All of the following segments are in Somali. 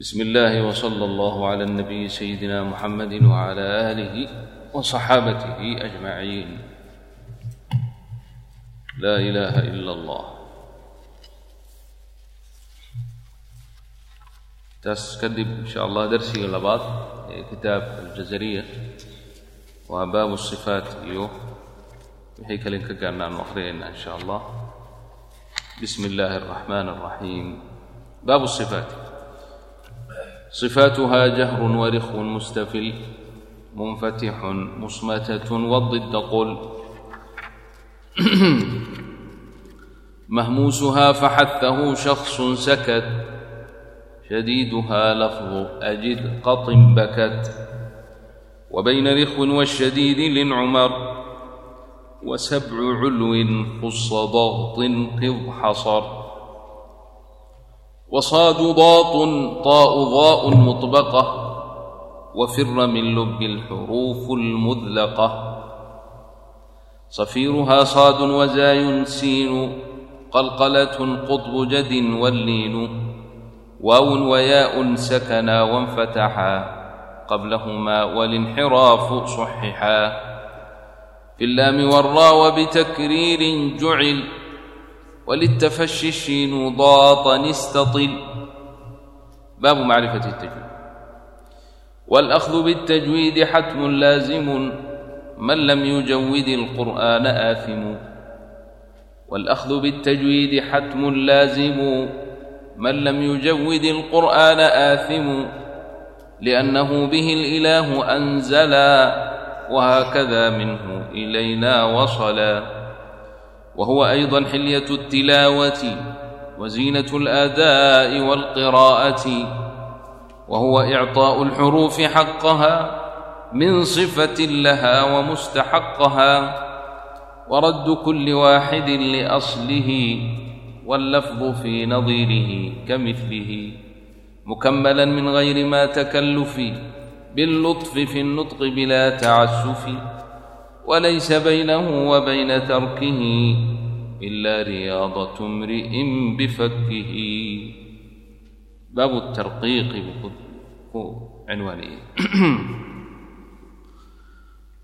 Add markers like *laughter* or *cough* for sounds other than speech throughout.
بسم الله وصلى الله على النبي سيدنا محمد وعلى اله وصحابته اجمعين لا اله الا الله taas kadib insha allah darsiga labaad ee kitaabka aljazariya waa baabu sifaat iyo wixii kalen ka gaarna aanu akhriyayna insha allah bismi illaahi araxmaan araxiim baabu sifaati صفاتها جهر ورخو مستفل منفتح مصمتة والضد قل مهموسها فحثه شخص سكت شديدها لفظ أجد قط بكت وبين رخو والشديد لنعمر وسبع علو خص ضغط قض حصر وصاد ضاط طاء ضاء مطبقة وفر من لب الحروف المذلقة صفيرها صاد وزاي سين قلقلة قطب جد واللين واو وياء سكنا وانفتحا قبلهما والانحراف صححا في اللام والراء وبتكرير جعل وللتفشش نضاطا استطل باب معرفة التجويد والأخذ بالتجويد حتم لازم من لم يجود القرآن آثم والأخذ بالتجويد حتم لازم من لم يجود القرآن آثم لأنه به الإله أنزلا وهكذا منه إلينا وصلا وهو ايضا حليه التلاوه وزينه الاداء والقراءه وهو اعطاء الحروف حقها من صفه لها ومستحقها ورد كل واحد لاصله واللفظ في نظيره كمثله مكملا من غير ما تكلف باللطف في النطق بلا تعسف وليس بينه وبين تركه إلا رياضة امرئ بفكه باب الترقيق عنوانه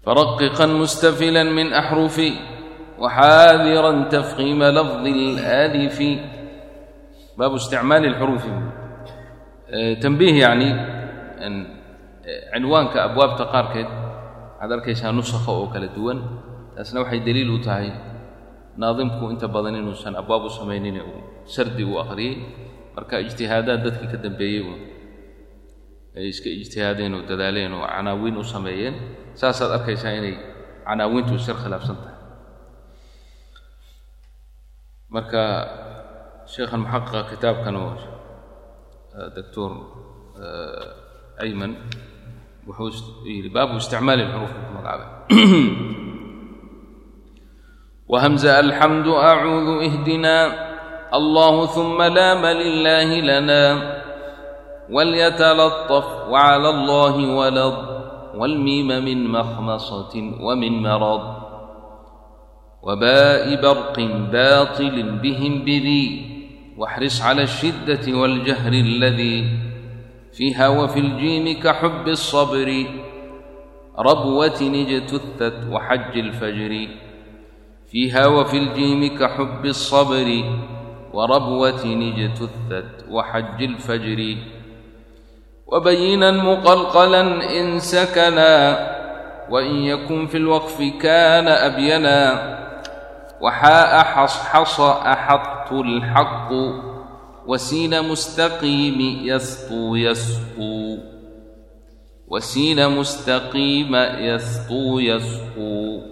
فرققا مستفلا من أحرف وحاذرا تفخيم لفظ الآلف باب استعمال الحروف تنبيه يعني أن عنوانك أبواب تقاركد هذا الكيس نسخة أو كلا دوان taasna waxay daliil naadimku inta badan inuusan abwaab u samaynin uu sardi u akhriyey marka ijtihaadaad dadkii ka dambeeyey uun ay iska ijtihaadeen oo dadaaleen oo canaawiin u sameeyeen saasaad arkaysaa inay canaawiintu isar khilaafsan tahay marka sheekhan muxaqiqa kitaabkan oo doctor ayman wuxuu yidhi baabu isticmaali lxuruuf ku magacaabay وهمز الحمد أعوذ اهدنا الله ثم لا من لله لنا وليتلطف وعلى الله ولض والميم من مخمصة ومن مرض وباء برق باطل بهم بذي واحرص على الشدة والجهر الذي فيها وفي الجيم كحب الصبر ربوة اجتثت وحج الفجر فيها وفي الجيم كحب الصبر وربوة اجتثت وحج الفجر وبينا مقلقلا إن سكنا وإن يكن في الوقف كان أبينا وحاء حصحص أحط الحق وسين مستقيم يسطو يسطو وسين مستقيم يسطو يسطو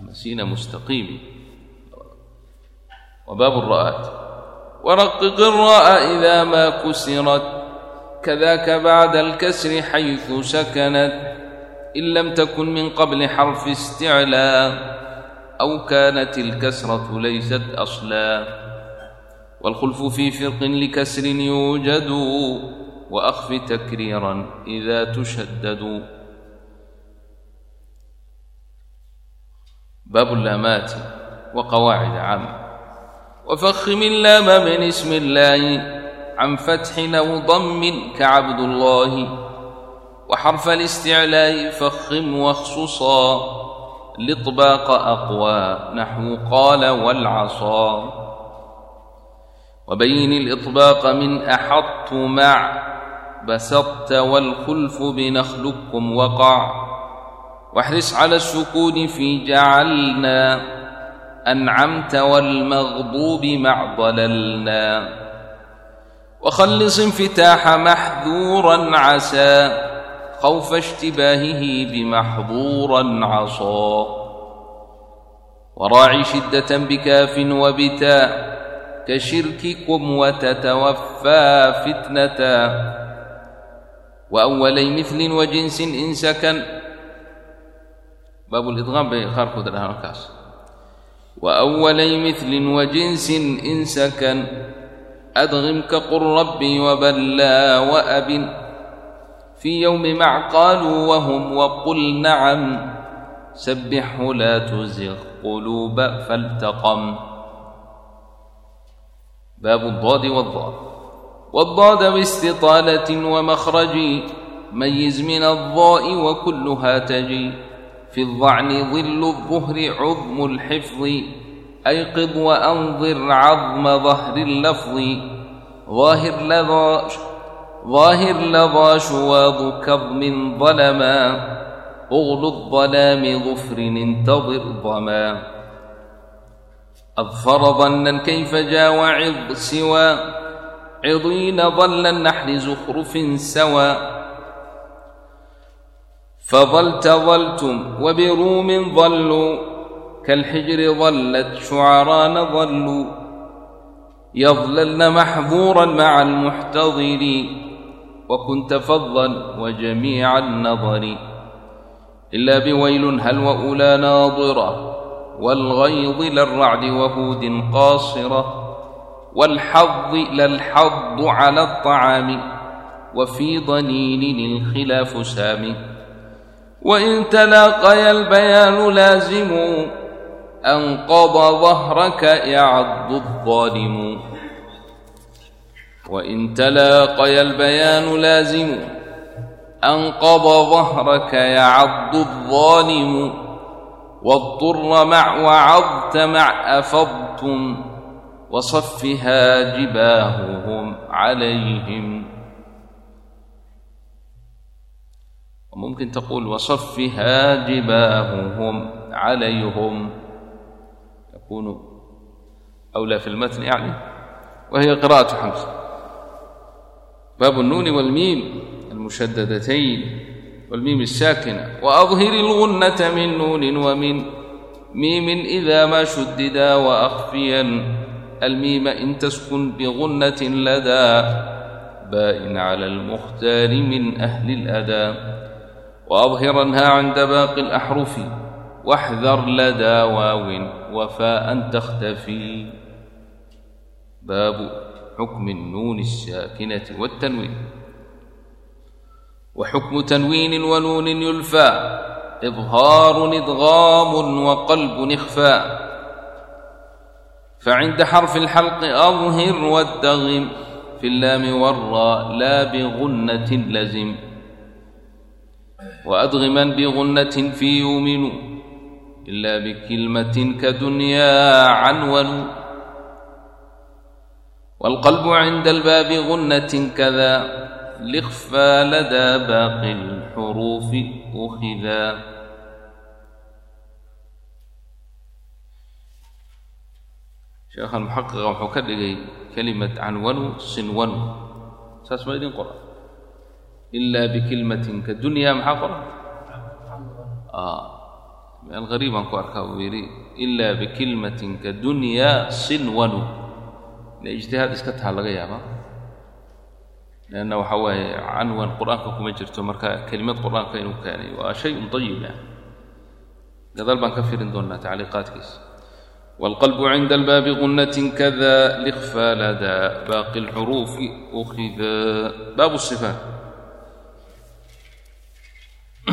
مسين مستقيم وباب الراءات ورقق الراء إذا ما كسرت كذاك بعد الكسر حيث سكنت إن لم تكن من قبل حرف استعلاء أو كانت الكسرة ليست أصلا والخلف في فرق لكسر يوجد وأخف تكريرا إذا تشدد باب اللامات وقواعد عامة وفخم اللام من اسم الله عن فتح أو ضم كعبد الله وحرف الاستعلاء فخم واخصصا لاطباق أقوى نحو قال والعصا وبين الإطباق من أحط مع بسطت والخلف بنخلكم وقع واحرص على السكون في جعلنا أنعمت والمغضوب مع ضللنا وخلص انفتاح محذورا عسى خوف اشتباهه بمحظورا عصى وراعي شدة بكاف وبتاء كشرككم وتتوفى فتنة وأولي مثل وجنس إن سكن baabulidqaam bay qaarkooda dhahaan halkaas. Wa awalay milin wa jinsin in sakan adqimka qul rabbii waballaa wa abin. Fii yowmi mac qaaluu wahum waqul nacam sabbixhu laa tuziq quluuba faltaqam. Baabu الضاد والضاد والضاد باستطالة ومخرج ميز من الضاء وكلها تجي في الظعن ظل الظهر عظم الحفظ أيقظ وأنظر عظم ظهر اللفظ ظاهر لظى ظاهر لظى شواظ كظم ظلما أغل الظلام ظفر انتظر ظما أظفر ظنا كيف جاوى عض سوى عظين ظل النحل زخرف سوى فظلت ظلتم وبروم ظلوا كالحجر ظلت شعران ظلوا يظللن محظورا مع المحتضر وكنت فظا وجميع النظر إلا بويل هل وأولى ناظرة والغيظ للرعد وهود قاصرة والحظ للحظ على الطعام وفي ضنين الخلاف سامي وإن تلاقيا البيان لازم أنقض ظهرك يعض الظالم وإن تلاقيا البيان لازم أنقض ظهرك يعض الظالم والضر مع وعضت مع أفضتم وصفها جباههم عليهم ممكن تقول وصفها جباههم عليهم يكون أولى في المتن يعني وهي قراءة حمزة باب النون والميم المشددتين والميم الساكنة وأظهر الغنة من نون ومن ميم إذا ما شددا وأخفيا الميم إن تسكن بغنة لدى باء على المختار من أهل الأدى وأظهرنها عند باقي الأحرف واحذر لدى واو وفاء تختفي باب حكم النون الساكنة والتنوين وحكم تنوين ونون يلفى إظهار إضغام وقلب اخفاء فعند حرف الحلق أظهر والدغم في اللام والراء لا بغنة لزم وأدغما بغنة في يؤمن إلا بكلمة كدنيا عنون والقلب عند الباب غنة كذا لخفى لدى باقي الحروف أخذا شيخ المحقق وحكدقي كلمة عنون صنون ساسما يدين قرآن ilaa bikilmatin kadunya maxaa qoran meel qariibaan ku arkaa buu yidhi ilaa bikilmatin kadunyaa sinwanu inay ijtihaad iska taha laga yaabaa leanna waxaa waaye canwan qur'aanka kuma jirto marka kelimad qur'aanka inuu keenay waa shayun dayib gadaal baan ka firin doonaa tacliiqaadkiisa والقلب عند الباب غنة كذا لإخفى لدى باقي الحروف أخذا باب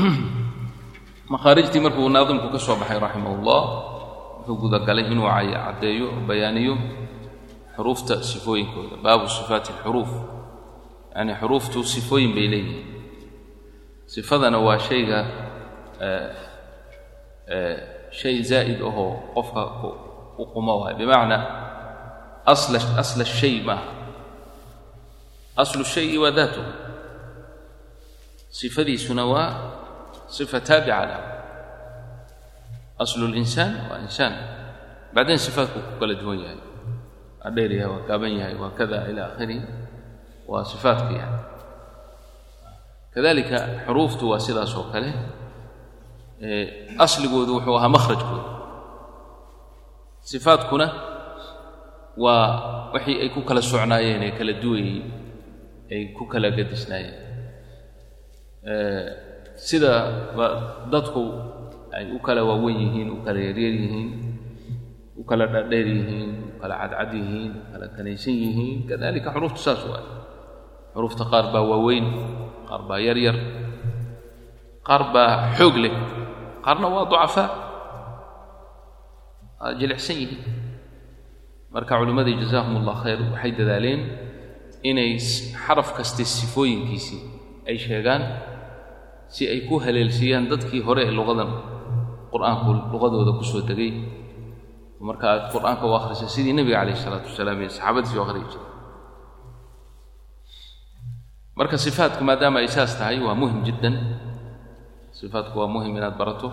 *clears throat* makhaarijtii markuu naadimku ka soo baxay raximahullah wuxuu gudagalay inuu caddeeyo bayaaniyo xuruufta sifooyinkooda. Baabu sifaati alxuruuf. Yacnii xuruuftu sifooyin bay leeyihiin. Sifadana waa shayga eh, eh, shay zaa'id ahoo qofka u quma waay bimacnaa asla shay maaha aslu shayi waa daatuhu sifadiisuna waa taabica lah aslu linsaan waa insaan bacdayn sifaatku ku kala duwan yahay waa dheer yahay waa gaaban yahay waa kada ila akhirihi waa sifaatka yani kadalika xuruuftu waa wixii ay ku kala socnaayeen ee kala duwayey ay ku kala sida dadku ay u kala waawen yihiin u kala yaryar yihiin u kala dhadheer yihiin u kala cadcad yihiin u kala kanaysan yihiin. Kadalika xuruuftu saas waay xuruufta qaar baa waaweyn qaar baa yaryar qaar baa xoog leh qaarna waa ducafaa. Waa jilicsan yihiin. Marka culimmadii jazaahum allah khayr waxay dadaaleen inay xaraf kasta sifooyinkiisii ay sheegaan si ay ku haleelsiiyaan dadkii hore ee luqadan. Qur'aanku luqadooda ku soo degay marka aad qur'aanka u akhrisa sidii nebiga calayh isalaatu wasalaam iyo saxaabadiisi u akhriyi jiray marka sifaatku maadaama ay saas tahay waa muhiim jiddan. Sifaatku waa muhiim inaad barato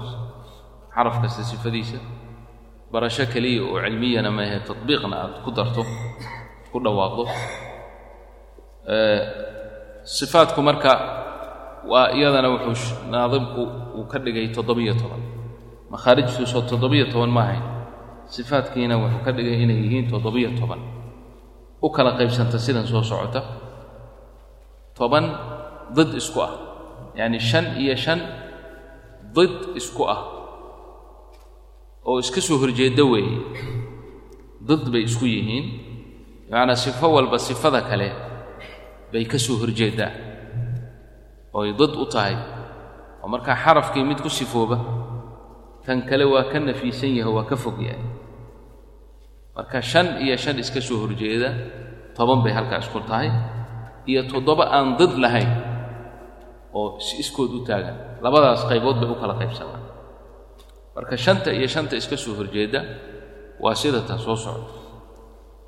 xaraf kasta sifadiisa. Barasho keliya oo cilmiyana maahe tatbiiqna aad ku darto ku dhawaaqdo. Sifaatku marka waa iyadana wuxuu naadimku uu ka dhigay toddobiyo toban. Makhaarijtuusoo toddobiyo toban ma ahayn. Sifaatkiina wuxuu ka dhigay inay yihiin toddobiyo toban. U kala qaybsanta sidan soo socota. Toban did isku ah. Yacni shan iyo shan did isku ah. Oo iska soo horjeedda weeye. Did bay isku yihiin. Bimacnaa sifo walba sifada kale bay ka soo horjeeddaa ooy did u tahay oo markaa xarafkii mid ku sifooba kan kale waa ka nafiisan yahay waa ka fog yahay. Marka shan iyo shan iska soo horjeeda toban bay halkaa isku tahay iyo toddoba aan did lahayn oo si iskood u taagan labadaas qaybood bay u kala qaybsamaan. Marka shanta iyo shanta iska soo horjeeda waa sida tan soo socda.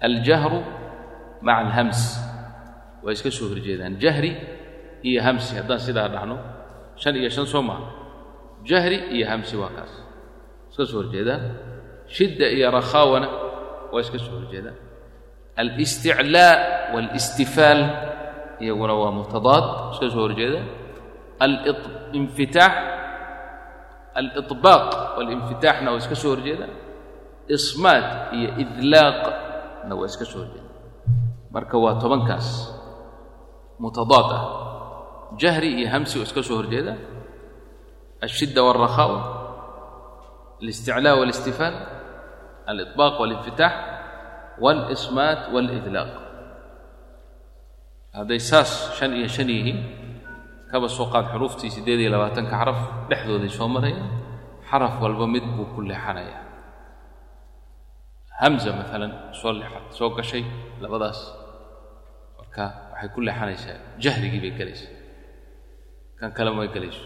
Aljahru maca alhams waa iska soo horjeedaan. Jahri iyo hamsi haddaan sidaa dhahno shan iyo shan soo maha jahri iyo hamsi waa kaas. Iska soo horjeedaan shidda iyo rakhaawana waa iska soo horjeedaan alisticlaa waalistifaal iyaguna waa mutadaad iska soo horjeedaan alinfitaax aliطbaaq walinfitaaxna waa iska soo horjeedaan ismaad iyo idlaaqna waa iska soo horjeedaan marka waa tobankaas mutadaad ah jahri iyo hamsi oo iska soo horjeeda الشدة والرخاء الاستعلاء والاستفال الإطباق والانفتاح والإصمات والإذلاق هذا يساس شن إيه شنيه كما سوقات حروفتي سيديدي لباتن كحرف لحظو دي سومريا حرف والبمد بكل حنايا همزة مثلا صلحت سوق شيء لبداس marka waxay ku leexanaysaa jahrigii bay gelaysaa kan kale may gelayso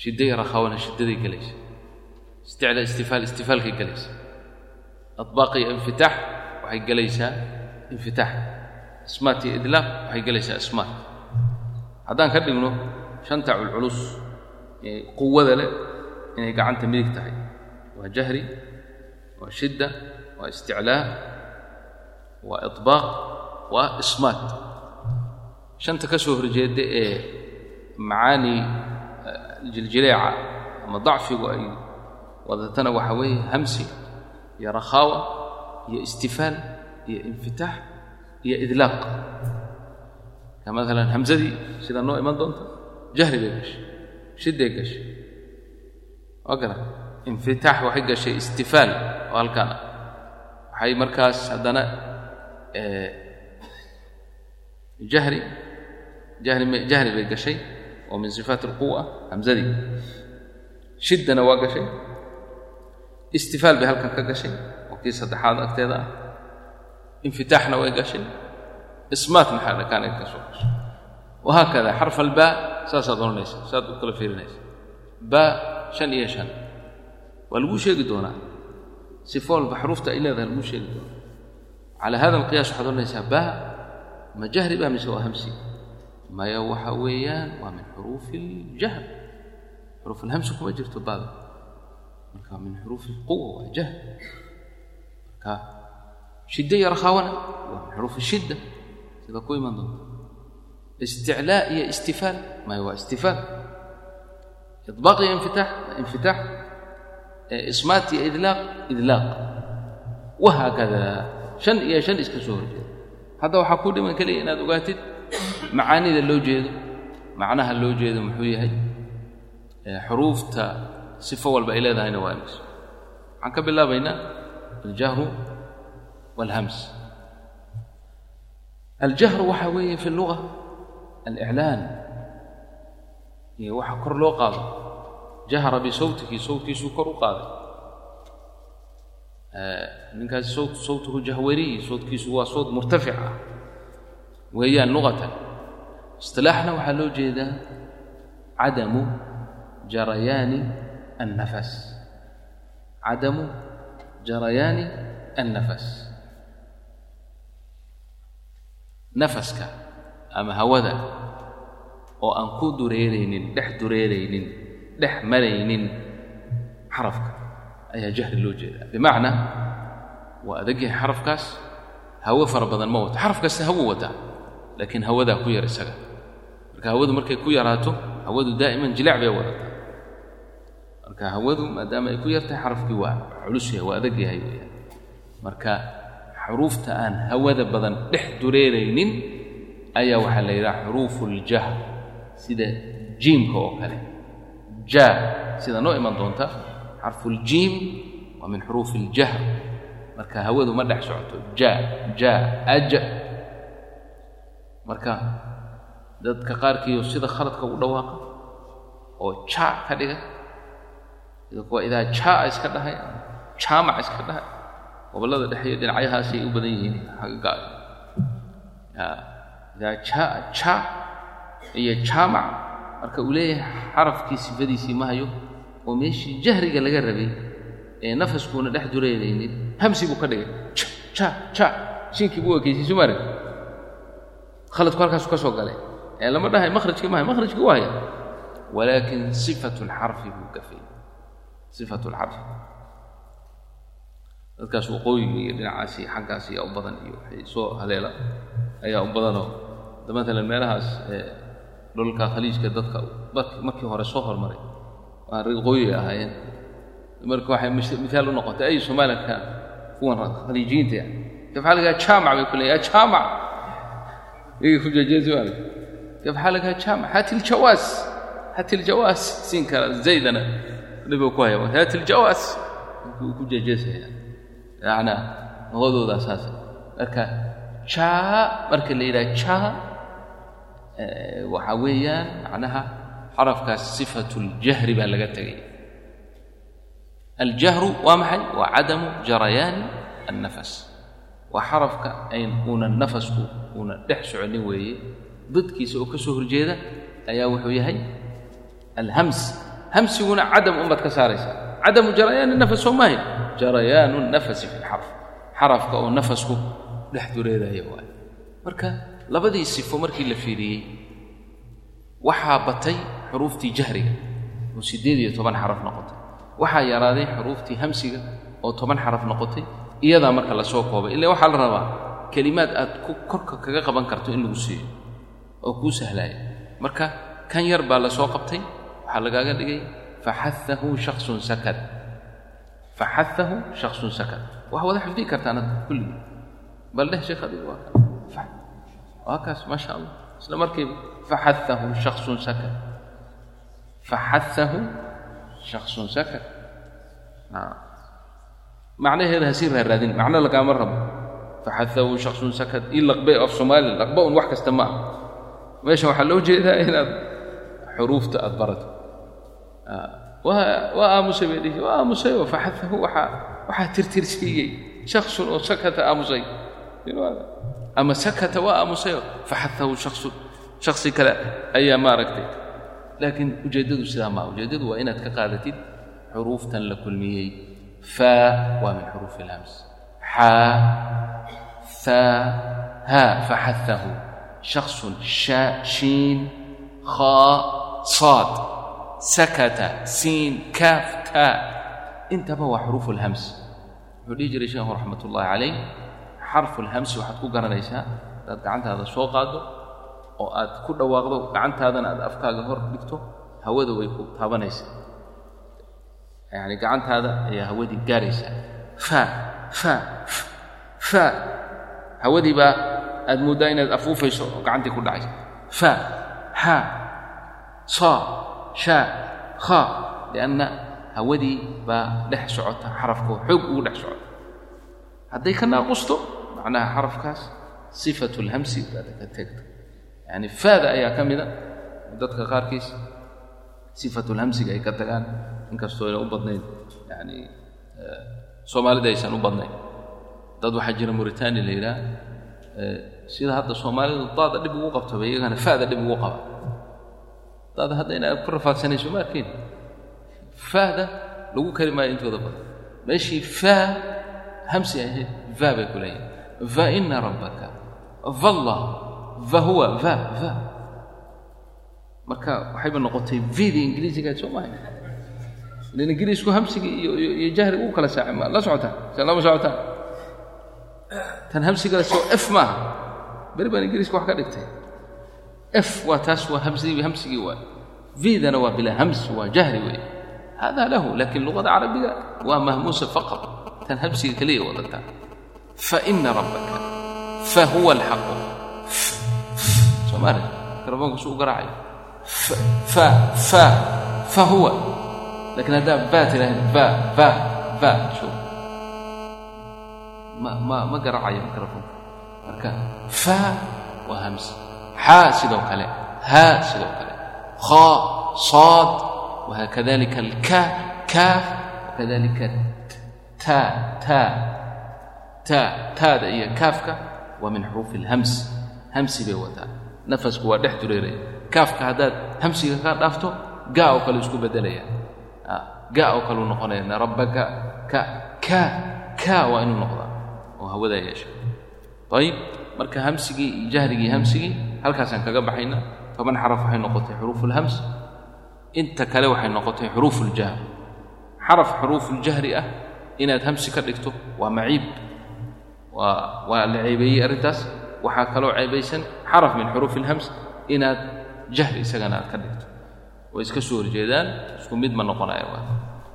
shidday rakhawana shiddaday isticlaa istifaal istifaalkay gelaysaa adbaaq iyo waxay gelaysaa infitaax. Ismaat idlaaq waxay gelaysaa ismaat haddaan ka dhigno shanta culculus quwada leh inay gacanta midig tahay. Waa jahri waa shidda waa isticlaa waa iطbaaq waa ismaad shanta ka soo horjeedda ee macaani jiljileeca ama dacfigu ay wadatana waxa weeye hamsi iyo rakhaawa iyo istifaal iyo infitaax iyo idlaaq. Ka maalan hamsadii sida noo iman doonta jahri bay gashay shidday gashay waa infitaax waxay gashay istifaal oo halkaan ah. Waxay markaas haddana jahri jahri jahri bay gashay oo min sifaat alquwa hamsadii shiddana waa gashay. Istifaal bay halkan ka gashay oo kii saddexaad agteeda ah. Infitaaxna way gashay. Ismaat maxaa dhakaanay ka gashay? Wahaakada xarf albaa saasaad odhanaysa saad u kala fiirinaysa. Baa shan iyo shan. Waa laguu sheegi doonaa. Sifo walba xuruufta ay leedahay laguu sheegi doonaa. Calaa hada alqiyaas waxaad odhanaysaa baa ma jahri baa mise waa hamsi maya waxa weeyaan waa min xuruufi aljahr xuruuf alhamsi kuma jirto baada marka min xuruufi alquwa waa jahr marka shidda iyo rakhaawana waa min xuruufi shidda. Sida ku iman doonta isticlaa iyo istifaal maya waa istifaal iطbaaq iyo infitaax infitaax. Ismaat iyo idlaaq idlaaq. Wahaakada shan iyo shan iska soo horjeeda. Hadda waxaa ku dhiman keliya inaad ogaatid macaanida loo jeedo macnaha loo jeedo muxuu yahay xuruufta sifo walba ay leedahayna waa imis waxaan ka bilaabaynaa aljahru waalhams aljahru waxaa weeye fi اlluga aliclaan waxa kor loo qaado. Jahra bisawtihi sawtkiisuu kor u qaaday. Ninkaasi sawt sawtuhu jahwariy sawtkiisu waa sawt murtafic ah weeyaan luqatan isilaaxna waxaa loo jeedaa cadamu jarayaani annafas. Cadamu jarayaani annafas. Nafaska ama hawada oo aan ku dureeraynin dhex dureeraynin dhex maraynin xarafka ayaa jahri loo jeedaa. Bimacnaa waa adagyahay xarafkaas hawo fara badan ma wato xaraf kasta wataa laakiin hawadaa ku yar isaga. Marka hawadu markay ku yaraato hawadu daa'iman jilaac bay wadataa. Marka hawadu maadaama ay ku yartahay xarafkii waa culus yahay waa adag yahay weeyaan. Marka xuruufta aan hawada badan dhex dureeraynin ayaa waxaa la yidhaha xuruufu uljahr sida jiimka oo kale. Jaa sida noo iman doonta xarfuljiim waa min xuruufi iljahr marka hawadu ma dhex socoto ja ja aja marka dadka qaarkiiyo sida khaladka u dhawaaqa oo ja ka dhiga sida kuwa idaa jaa iska dhahay jaamac iska dhahay gobollada dhexe iyo dhinacyahaasay u badan yihiin xagga idaa jaa ja iyo jaamac marka uu leeyahay xarafkii sifadiisii ma hayo oo meeshii jahriga laga rabay ee nafaskuuna dhex dureeraynin hamsi buu ka dhigay ja ja shinkii buu ekaysiisu maarag khaladku halkaasu ka soo galay ee lama dhahay makhrajkii maahay makhrajkii waa haya walaakin sifatu lxarfi buu gafay sifatu lxarfi dadkaas waqooyiga iyo dhinacaasi xaggaas ayaa u badan iyo waxay soo haleela ayaa u badanoo da maalan meelahaas dhulka khaliijka dadka markii hore soo hormaray waa waqooyi ahaayeen marka waxay miaal u noqotay ay somalilanka kuwan khaliijiyiinta yani kafxaligaa jaamac bay ku leeyahay jaamac kafxaligaa jaamac haatiljawaas haatiljawaas siin kara zaydana dhibuu ku haya haatiljawaas ku jeejeesaya yacnaa luqadoodaa saasa marka jaa marka la yidhaha jaa waxaa weeyaan macnaha xarafkaas sifatu ljahri baa laga tegay aljahru waa maxay waa cadamu jarayaani annafas waa xarafka ayn uuna nafasku uuna dhex soconin weeye dadkiisa oo ka soo horjeeda ayaa wuxuu yahay alhams. Hamsiguna cadam unbaad ka saaraysaa. Cadamu jarayaani nafas soo maahay jarayaanu nafasi fi lxarf xarafka oo nafasku dhex dureeraya waay marka labadii sifo markii la fiiriyey waxaa batay xuruuftii jahriga oo siddeed iyo toban xaraf noqotay. Waxaa yaraaday xuruuftii hamsiga oo toban xaraf noqotay iyadaa marka la soo koobay. Illa waxaa la rabaa kelimaad aad ku korka kaga qaban karto in lagu siiyo oo kuu sahlaaya marka kan yar baa la soo qabtay waxaa lagaaga dhigay faxaahu shaksun sakad. Faxaahu shaksun sakad. Wax wada xifdii kartaan ad kulligii bal dheh sheekh adigu waa kan waa kaas maa allah. Isla markiiba faxaahu shaksun sakad. Faxaahu shaksun sakad macnaheeda hasii raaraadin macno lagaama rabo. Faxaahu shaksun sakad ii laqbe af soomaali laqba un wax kasta ma ah. Meesha waxaa loo jeedaa inaad xuruufta aad barato. Waa aamusay bay dhihi waa aamusay oo faxaahu waxaa waxaa tirtirsiiyey. Shaksun oo sakata aamusay. Ama sakata waa aamusayo faxaahu shaksun shaksi kale ayaa maaragtay. Laakiin ujeeddadu sidaa maa ujeeddadu waa inaad ka qaadatid xuruuftan la kulmiyey faa waa min xuruufi ilhams xaa haa shaksun shaa shiin khaa saad sakata siin kaaf taa intaba waa xuruufu lhams wuxuu dhihi jiray sheekhu raxmat ullaahi calayh xarfu lhamsi waxaad ku garanaysaa hadaad gacantaada soo qaaddo oo aad ku dhawaaqdo gacantaadana aad afkaaga hor dhigto hawada way ku yacni gacantaada ayaa hawadii gaaraysaa fa fa fa. Hawadii baa aad mooddaa inaad afuufayso oo gacantii ku dhacaysa. Fa xa sa sha kha. Lianna hawadii baa dhex socota xarafkoo xoog ugu dhex socota. Hadday ka naaqusto macnaha xarafkaas sifatu lhamsi baad ka tegto yacni faada ayaa ka mida dadka qaarkiis sifatulhamsiga ay ka tagaan inkastoo ayna u badnayn yacni soomaalida aysan u badnayn. Dad waxaa jira mauritania la yidhaah sida hadda soomaalidu daada dhib ugu qabto ba iyagana faada dhib ugu qaba. Daada hadda inaad ku rafaadsanayso ma arkin. Faada lagu kari maayo intooda badan. Meeshii faa hamsi ahayd va bay ku leeyihiin va ina rabbaka vallah va huwa va va marka waxayba noqotay vida ingiliisigaad soo ilan ingiliisku hamsigii iyo jahriga u kala saaci la socotaan se lama socotaan tan hamsiga soo f maaha beri baan ingiliiska wax ka dhigtay f waa taas waa hamsigii hamsigii waay vidana waa bilaa hams waa jahri weeye hada lahu laakiin luqada carabiga waa mahmuusa faqad tan hamsiga keliya wadataa faina rabbaka fahuwa alxaqu soomaali mikrofoonka suu u garaacayo fa fa fahuwa لكن هذا فا تلاهي فا فا فا شوف ما ما ما قرعايا ميكروفون marka faa waa hamse xaa sidoo kale haa sidoo kale. Kha saad wakadalika alka kaaf wakadalika ta ta. Ta taada iyo kaafka waa min xuruufi alhams hamsi bay wataa nafasku waa dhex dureeraya kaafka haddaad hamsiga ka dhaafto gaa oo kale isku beddelaya ga oo kale u rabbaka ka ka ka waa inuu noqdaa oo hawadaa yeesha. Ayib marka hamsigii iyo jahrigii hamsigii halkaasaan kaga baxayna toban xaraf waxay noqotay xuruufulhams inta kale waxay noqotay xuruufuuljahr xaraf xuruufuljahri ah inaad hamsi ka dhigto waa maciib waa waa la ceebeeyey arrintaas. Waxaa kaloo ceebaysan xaraf min xuruufi ilhams inaad jahri isagana aad ka dhigto way iska soo horjeedaan isku mid ma noqonaya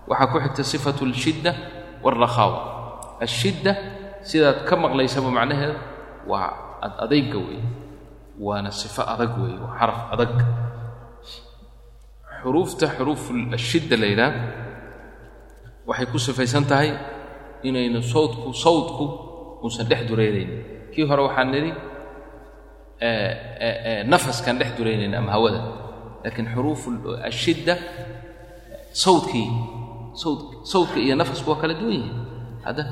waxaa ku xigta sifatu alshidda waalrakhaawa ashidda sidaad ka maqlaysaba macnaheeda waa ad adayga weeye waana sifo adag weeye waa xaraf adag. Xuruufta xuruuf ashidda la yidhaah waxay ku sifaysan tahay inaynu sawdku sawdku uusan dhex dureynaynin kii hore waxaan nidhi nafaskaan dhex duraynayn ama hawada laakiin xuruuf ashidda sawdkii sawdka iyo nafasku waa kala duwan yihi hadda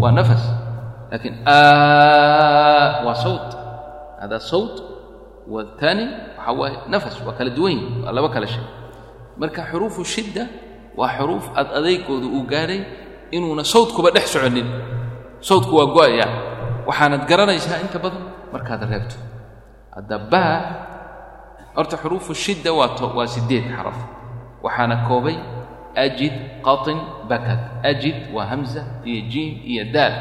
waa nafas laakiin waa sawt hada sawt wataani waxaa waaye nafas waa kala duwan yihi waa laba kala shay marka xuruufu shidda waa xuruuf ad adeygooda uu gaadhay inuuna sawdkuba dhex soconin sawdku waa go'aya waxaanad garanaysaa inta badan markaad reebto hadda baa horta xuruufu shidda waa siddeed xaraf. Waxaana koobay ajid qatin bakad. Ajid waa hamza iyo jiim iyo daal.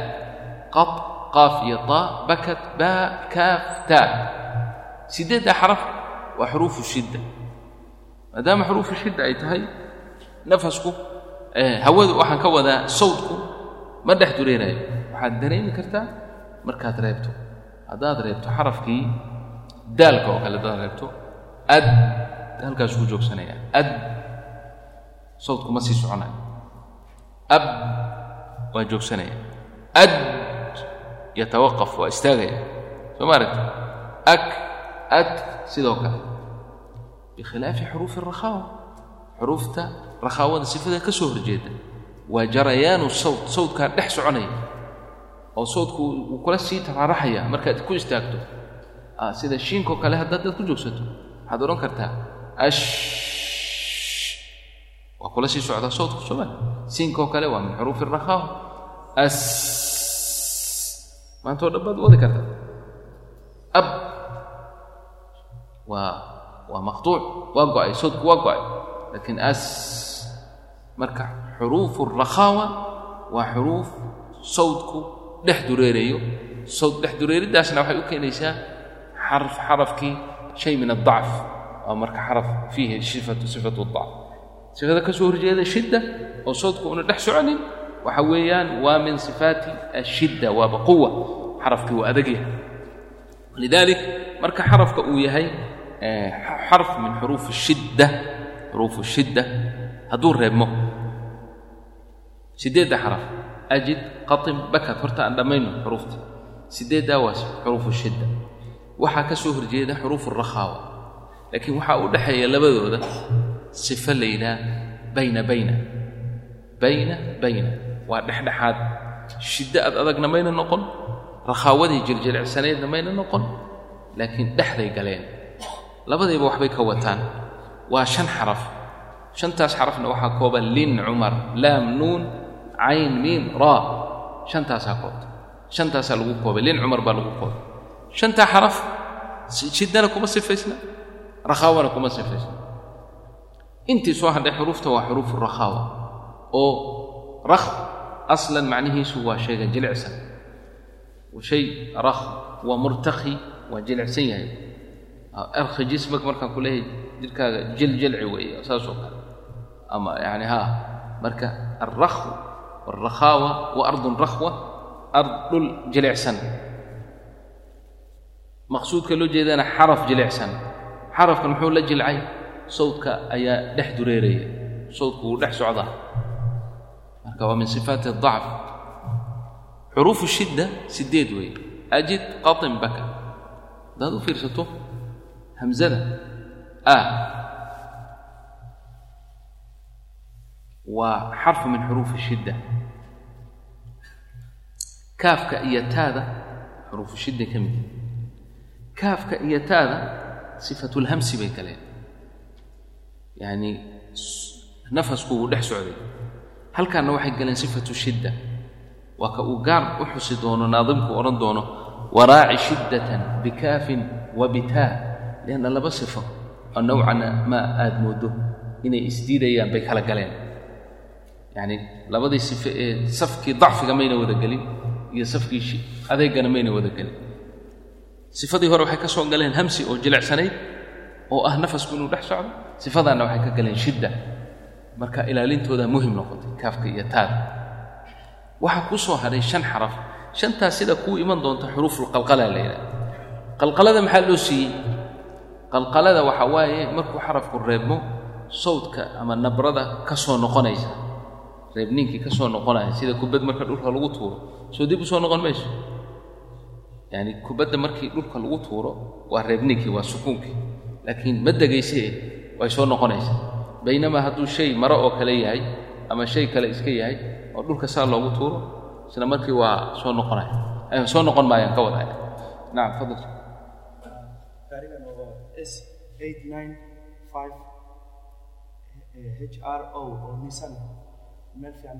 Qat qaaf iyo taa bakad baa kaaf taa siddeedda xaraf waa xuruufu shidda. Maadaama xuruufu shidda ay tahay nafasku hawadu waxaan ka wadaa sawdku ma dhex dureerayo waxaad dareemi kartaa markaad reebto. Haddaad reebto xarafkii daalka oo kale haddaad reebto ad. Halkaas ku joogsanaya. Ad. Sawdku ma sii soconayo ab. Waa joogsanaya. Ad. Yatawaqaf waa istaagaya. Soo ma aragti ak. Ad. Sidoo kale. Bikhilaafi xuruufi اrakhaawa xuruufta rakhaawada sifada ka soo horjeeda. Waa jarayaanu sawd sawdkaa dhex soconaya. Oo soodku wuu kula sii taraaraxaya markaad ku istaagto. Sida shiinkoo kale haddaad dad ku joogsato waxaad odhan kartaa ash. Waa kula sii socdaa soodku sooma siinkoo kale waa min xuruufi rakhaa as. Maantao dhan baad wadi kartaa ab. Waa waa maqtuuc waa go'ay soodku waa go'ay. Laakiin as. Marka xuruufu rakhaawa waa xuruuf sawdku dhex dureerayo sawd dhex dureeriddaasna waxay u keenaysaa xarf xarafkii shay min adacf waa marka xaraf fiihi sifatu dacf sifada ka soo horjeeda shidda oo sawdku una dhex soconin waxa weeyaan waa min sifaati ashidda waaba quwa xarafkii waa adag yahay. Lidalik marka xarafka uu yahay xarf min xuruufi shidda xuruufu shidda hadduu reebmo sideedda xaraf ajid qatim bakad horta aan dhammayno xuruufta sideeddaa waa xuruufu shidda waxaa ka soo horjeeda xuruufu rakhaawa. Laakiin waxaa u dhexeeya labadooda sifo la yidhaha bayna bayna. Bayna bayna. Waa dhexdhexaad. Shiddo ad adagna mayna noqon rakhaawadii jiljilicsanaydna mayna noqon laakiin dhexday galeen. Labadiiba waxbay ka wataan. Waa shan xaraf. Shantaas xarafna waxaa kooban lin cumar laam nuun cayn miim raa shantaasaa koobta shantaasaa lagu koobay. Lin cumar baa lagu koobay shantaa xaraf shiddana kuma sifaysna rakhaawana kuma sifaysna intii soo hadhay xuruufta waa xuruufu rakhaawa oo rakh aslan macnihiisu waa shayga jilicsan shay rakh waa murtakhi waa jilicsan yahay arkhi jismag markaan ku leeyahay jirkaaga jiljilci weeye saasoo kale ama yani haa marka alrakhu waalrakhaawa wa ardun rakhwa ard dhul jilicsan maqsuudka loo jeedana xaraf jilicsan. Xarafkan muxuu la jilcay? Sawdka ayaa dhex dureeraya. Sawdku wuu dhex socdaa. Marka waa min sifaati adacf xuruufu shidda sideed weeye. Ajid qatim baka. Haddaad u fiirsato? Hamzada. A. Waa xarfu min xuruufi shidda. Kaafka iyo taada xuruufu shidda ka mid kaafka iyo taada sifatulhamsi bay galeen yacni nafasku wuu dhex socday. Halkaanna waxay galeen sifatu shidda. Waa ka uu gaar u xusi doono naadimku odhan doono waraaci shiddatan bikaafin wa bitaa. Lianna laba sifo oo nowcana ma aad mooddo inay isdiidayaan bay kala galeen. Yacni labadii sifo ee safkii dacfiga mayna wada gelin iyo safkii adeegana mayna wada gelin sifadii hore waxay ka soo galeen hamsi oo jilicsanayd oo ah nafasku inuu dhex socdo sifadaanna waxay ka galeen shidda. Marka ilaalintooda muhiim noqotay kaafka iyo taada waxaa ku soo hadhay shan xaraf. Shantaas sida kuu iman doonta xuruufulqalqala la yidhaha qalqalada maxaa loo siiyey? Qalqalada waxa waaye markuu xarafku reebmo sawdka ama nabrada ka soo noqonaysa. Reebniinkii ka soo noqonaya sida kubad marka dhulka lagu tuuro. Soo dib u soo noqon mayso yacni kubadda markii dhulka lagu tuuro waa reebniinkii waa sukuunkii. Laakiin ma degaysee way soo noqonaysaa. Baynamaa hadduu shay maro oo kale yahay ama shay kale iska yahay oo dhulka saa loogu tuuro isla markii waa soo noqonaya. Soo noqon maayaan ka wadaya nacam fadal gaarigan oo nisan meel fiican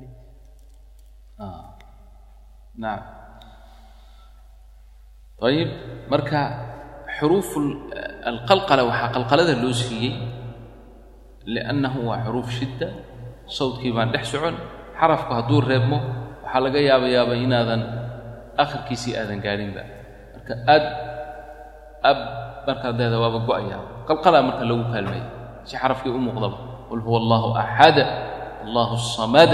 ayib marka xuruuf alqalqala waxaa qalqalada loo siiyey liannahu waa xuruuf shidda sawdkii baan dhex socon xarafku hadduu reebmo waxaa laga yaabayaaba inaadan akhirkiisii aadan gaadhinba marka ad ab markaad leeda waaba go'ayaa qalqalaa marka lagu kaalmaya si xarafkii u muuqdaba. Qul huwa allahu axad allahu samad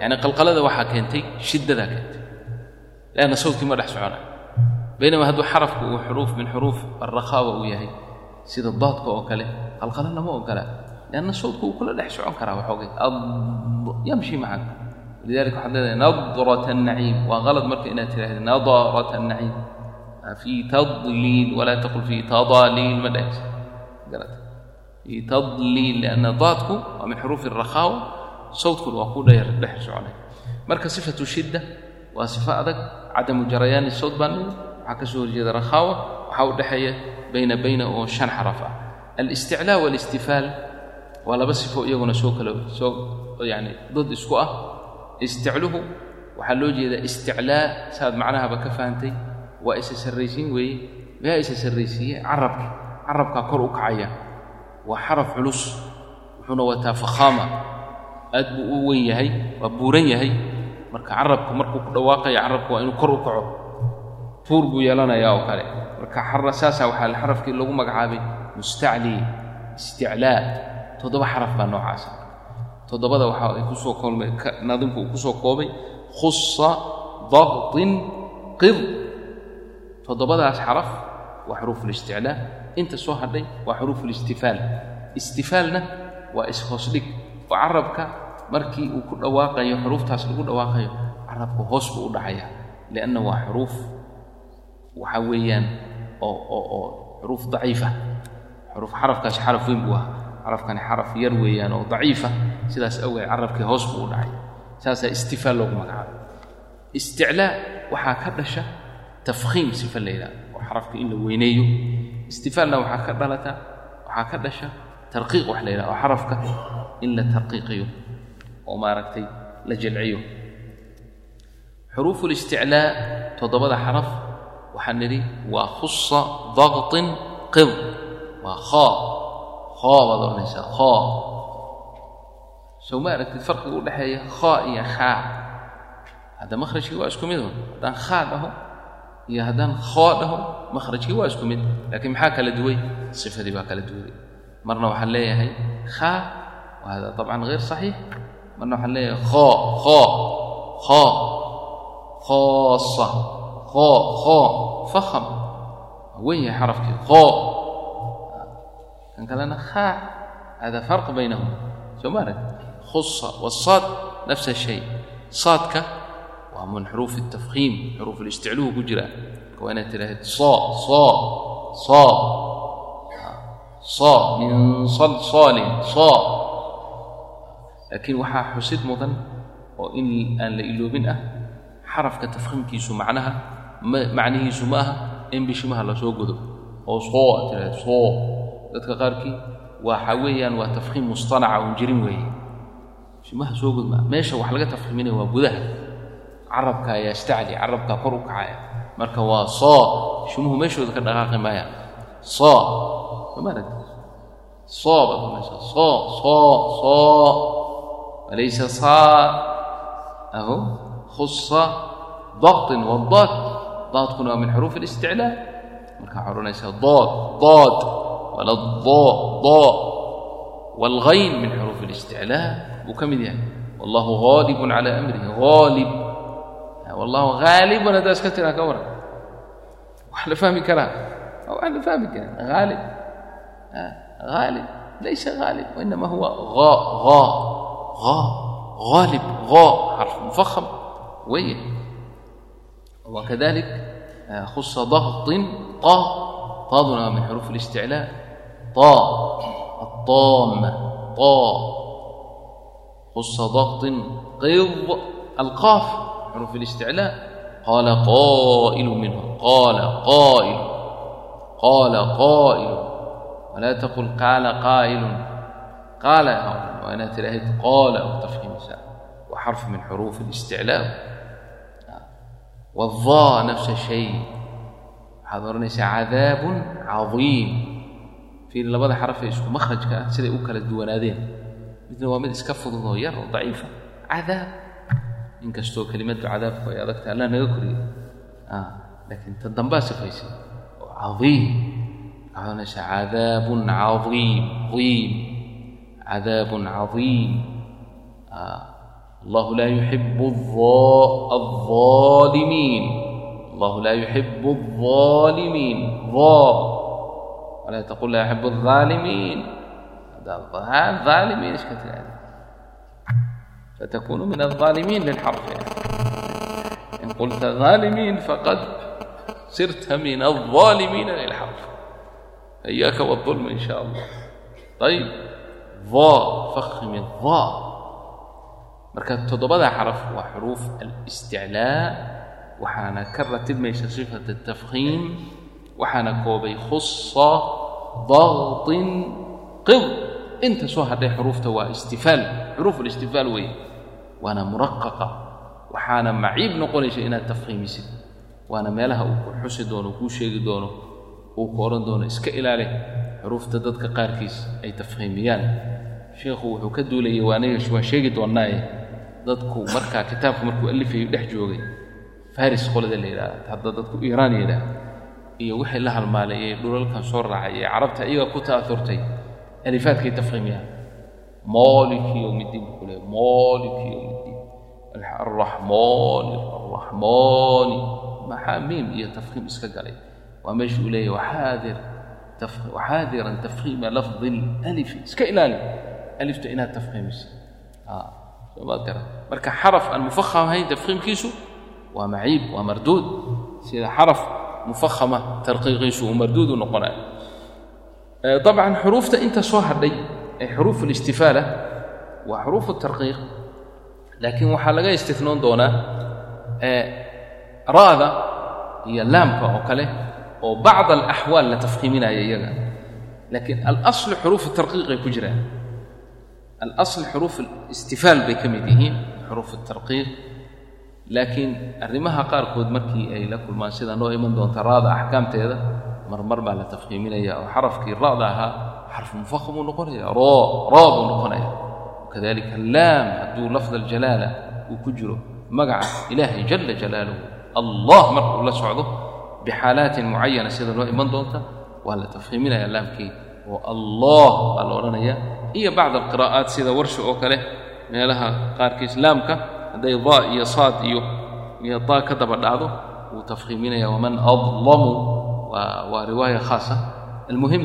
yacni qalqalada waxaa keentay shiddadaa keentay. Leanna sawdkii ma dhex soconay baynama hadduu xarafku uu xuruuf min xuruuf alrakhawa uu yahay sida daadka oo kale qalqala lama ogolaa lianna sawdku uu kula dhex socon karaa waxoogay yamshi macan lidalika waxaad leedahay nadrat annaciim waa qalad marka inaad tidhaahda nadarat annaciim fii tadliil walaa taqul fii tadaliil ma dhehs garata fii tadliil lianna daadku waa min xuruufi alrakhawa sawdkuna waa ku dheer dhex soconay marka sifatu shidda waa sifo adag cadamu jarayaan sawd baan waxaa ka soo horjeeda rakhaawa waxaa u dhexeeya bayna bayna oo shan xaraf ah. Alisticlaa waalistifaal waa laba sifo iyaguna soo kala soo yani dad isku ah. Isticluhu waxaa loo jeedaa isticlaa saaad macnahaba ka fahantay waa isa sarraysiin weeye yaa isa sarraysiiye carabka carabkaa kor u kacaya. Waa xaraf culus wuxuuna wataa fakhaama. Aad buu u weyn yahay waa buuran yahay. Marka carabku markuu ku dhawaaqaya carabka waa inuu kor u kaco tuur buu yeelanayaa oo kale. Marka saasaa waxaa xarafkii lagu magacaabay mustacli isticlaa toddoba xaraf baa noocaasa toddobada waxa ay ku soo koolmay naadimku uu ku soo koobay khusa daqtin qid toddobadaas xaraf waa xuruufulisticlaa inta soo hadhay waa xuruufulistifaal istifaalna waa ishoosdhig oo carabka markii uu ku dhawaaqayo xuruuftaas lagu dhawaaqayo carabka hoos buu u dhacaya lianna waa xuruuf waxaa weeyaan oo oo oo xuruuf daciifa xuruuf xarafkaasi xaraf weyn buu ahaa. Xarafkani xaraf yar weeyaan oo daciifa sidaas awgeed carabkii hoos buu u dhacay. Saasaa istifaal loogu magacaabay. Isticlaa waxaa ka dhasha tafkhiim sifa la yidhaha oo xarafka in la weyneeyo. Istifaalna waxaa ka dhalata waxaa ka dhasha tarqiiq wax la yidhaha oo xarafka in la tarqiiqiyo oo maaragtay la jelciyo xuruufu listiclaa toddobada xaraf waxaan nidhi waa khusa daqtin qid waa khaa khaa baad odhanaysaa khaa sow ma aragtid farqiga u dhexeeya khaa iyo khaa hadda makhrajkii waa isku mid un haddaan khaa dhaho iyo haddaan khoo dhaho makhrajkii waa isku mid laakiin maxaa kala duway sifadii baa kala duway marna waxaan leeyahay khaa wa hada طabcan غayr صaxiix marna waxaan leeyahay khoo khoo khoo khoosa khoo khoo fakham waa wen yahay xarafkii oo kan kalena haa hada farq baynahum soo ma arag khusa wsaad nafsa shay saadka waa min xuruuf الtafkiim xuruuf اlisticluhu ku jira waa inaad tidhaahdeed so so so so min salsalin so laakiin waxaa xusid mudan oo in aan la iloobin ah xarafka tafkhiimkiisu macnaha macnihiisu ma aha in bishimaha la soo godo. Oo soo aad tidhahid soo. Dadka qaarkii waxa weeyaan waa tafkhiim mustanaca un jirin weeye. Bishimaha soo god maa meesha wax laga tafkhiiminaya waa gudaha. Carabka ayaa istacli carabkaa kor u kacaya marka waa soo shimuhu meeshooda ka dhaqaaqi maayaan soo. Somaarag soo baad oranaysaa soo soo soo. Walaysa saa. Aho? Khusa daqtin wadaad daadkuna waa min xuruuf اlisticlaa marka waxaa odhanaysaa dood dood wala do do wاlhayn min xuruuf اlisticlaa buu ka mid yahay. Wallahu haalibun calaa amrihi haalib wallahu haalibun haddaa iska tiraa ka waran. Wax la fahmi karaa wax la fahmi karaa haalib haalib laysa haalib wainama huwa غالب غاء حرف مفخم وين وكذلك خص ضغط طا طادنا من حروف الاستعلاء طا الطام طا خص ضغط قض القاف حروف الاستعلاء قال قائل منهم قال قائل قال قائل ولا تقل قال قائل قال وأنا تلاهيت قال أو تفخيم وحرف من حروف الاستعلاء wadaa nafsa shay waxaad odhanaysaa cadaabun cadiim fiil labada xarafee isku makhrajka ah siday u kala duwanaadeen midna waa mid iska fudud oo yar oo daciifa cadaab inkastoo kelimadu cadaabku ay adagta allah naga koriyay laakiin ta dambaa sifaysay oo cadiim waxaad odhanaysaa allahu laa yuxibu alaalimiin allahu laa yuxibu alaalimiin oo walaa taqul laa yuxibu alaalimiin الظالمين ايش كنت يعني فتكون من الظالمين للحرف يعني. ان قلت ظالمين فقد صرت من الظالمين للحرف اياك والظلم ان شاء الله طيب ظا فخم الظا marka toddobadaa xaraf waa xuruuf alisticlaa waxaana ka ratibmaysa sifat atafkhiim waxaana koobay khusa daqtin qid inta soo hadhay xuruufta waa istifaal xuruuf alistifaal weeye waana muraqaqa waxaana maciib noqonaysa inaad tafkhiimisid waana meelaha uu ku xusi doono kuu sheegi doono uu ku odhan doono iska ilaali xuruufta dadka qaarkiis ay tafkhiimiyaan. Sheikhu wuxuu ka duulayay waaniga waan sheegi doonnaaye dadku markaa kitaabku markuu alifayu dhex joogay faris qolada la yidhahda hadda dadku iiraan yidhaah iyo wixii la halmaalay ee dhulalkan soo raacay ee carabta iyaga ku ta'aurtay alifaadkay tafkhiimiyaan maliki yowmiddiin buu ku leeyahy maliki yowmiddiin alraxmaani alraxmaani maxaa miim iyo tafkhiim iska galay. Waa meesha uu leeyahy waxaadir waxaadiran tafkhiima lafdi lalifi iska ilaali alifta inaad tafkhiimiso somaad kara marka xaraf aan mufaham ahayn waa maciib waa marduud. Sida xaraf mufahama tarqiiqiisu uu marduud u noqonaya abcan xuruufta inta soo hadhay ee xuruuf اlistifaala waa xuruuf اtarqiiq laakiin waxaa laga istinoon doonaa ra'da iyo laamka oo kale oo bacd alaxwaal la tafhiiminaya iyaga. Laakiin alaslu xuruuf tarqiiqay ku jiraan alasl xuruuf اlistifaal bay ka mid yihiin xuruuf الtarqiiq laakiin arrimaha qaarkood markii ay la kulmaan sida noo iman doonta ra'da axkaamteeda marmar baa la tafkiiminaya oo xarafkii ra'da ahaa xarfu mufaham uu noqonaya ro raa buu noqonaya wakadalika laam hadduu lafd aljalaala uu ku jiro magaca ilaahay jala jalaaluhu allah markuu la socdo bixaalaatin mucayana sida noo iman doonta waa la tafhiiminaya laamkii oo allah baa la odhanaya. Iyo bacd alqiraa'aat sida warsha oo kale meelaha qaarkiis laamka hadday daa iyo saad iyo iyo daa ka daba dhacdo wuu tafhiiminaya waman adlamu waa waa riwaaya khaasa. Almuhim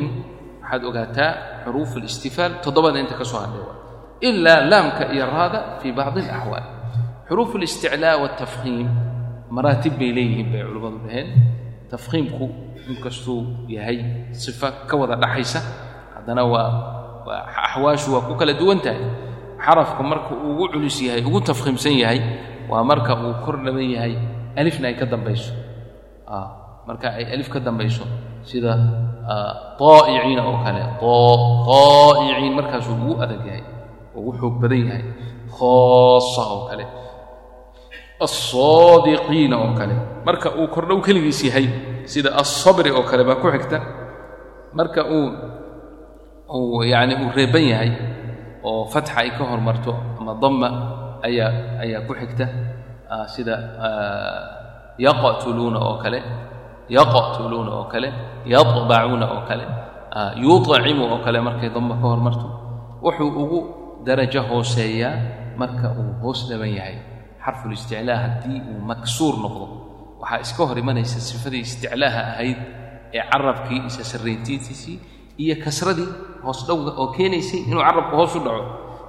waxaad ogaataa xuruuf alistifaal toddobada inta ka soo hadhay ilaa laamka iyo raada fii bacdi alaxwaal xuruuf اlisticlaa wاtafhiim maraatib bay leeyihiin bay culimmadu dhaheen tafhiimku inkastuu yahay sifa ka wada dhaxaysa haddana waa waa axwaashu waa ku kala duwan tahay. Xarafka marka uu ugu culus yahay ugu tafhiimsan yahay waa marka uu kor dhaban yahay alifna ay ka dambayso. Marka ay alif ka dambayso sida طaa'iciina oo kale طaa'iciin markaasuu ugu adag yahay ugu xoog badan yahay khaasa oo kale alsaadiqiina oo kale. Marka uu kordhow keligiis yahay sida alsabri oo kale baa ku xigta. Marka uu uu yacni uu reeban yahay oo fatxa ay ka hormarto ama damma ayaa ayaa ku xigta. Sida yaqtuluuna oo kale yaqtuluuna oo kale yadbacuuna oo kale yuطcimu oo kale markay damma ka hormarto. Wuxuu ugu darajo hooseeyaa marka uu hoos dhaban yahay xarfulisticlaa haddii uu maksuur noqdo. Waxaa iska hor imanaysa sifadii isticlaaha ahayd ee carabkii isa sarrayntiisii iyo kasradii hoos dhowga oo keenaysay inuu carabku hoos u dhaco.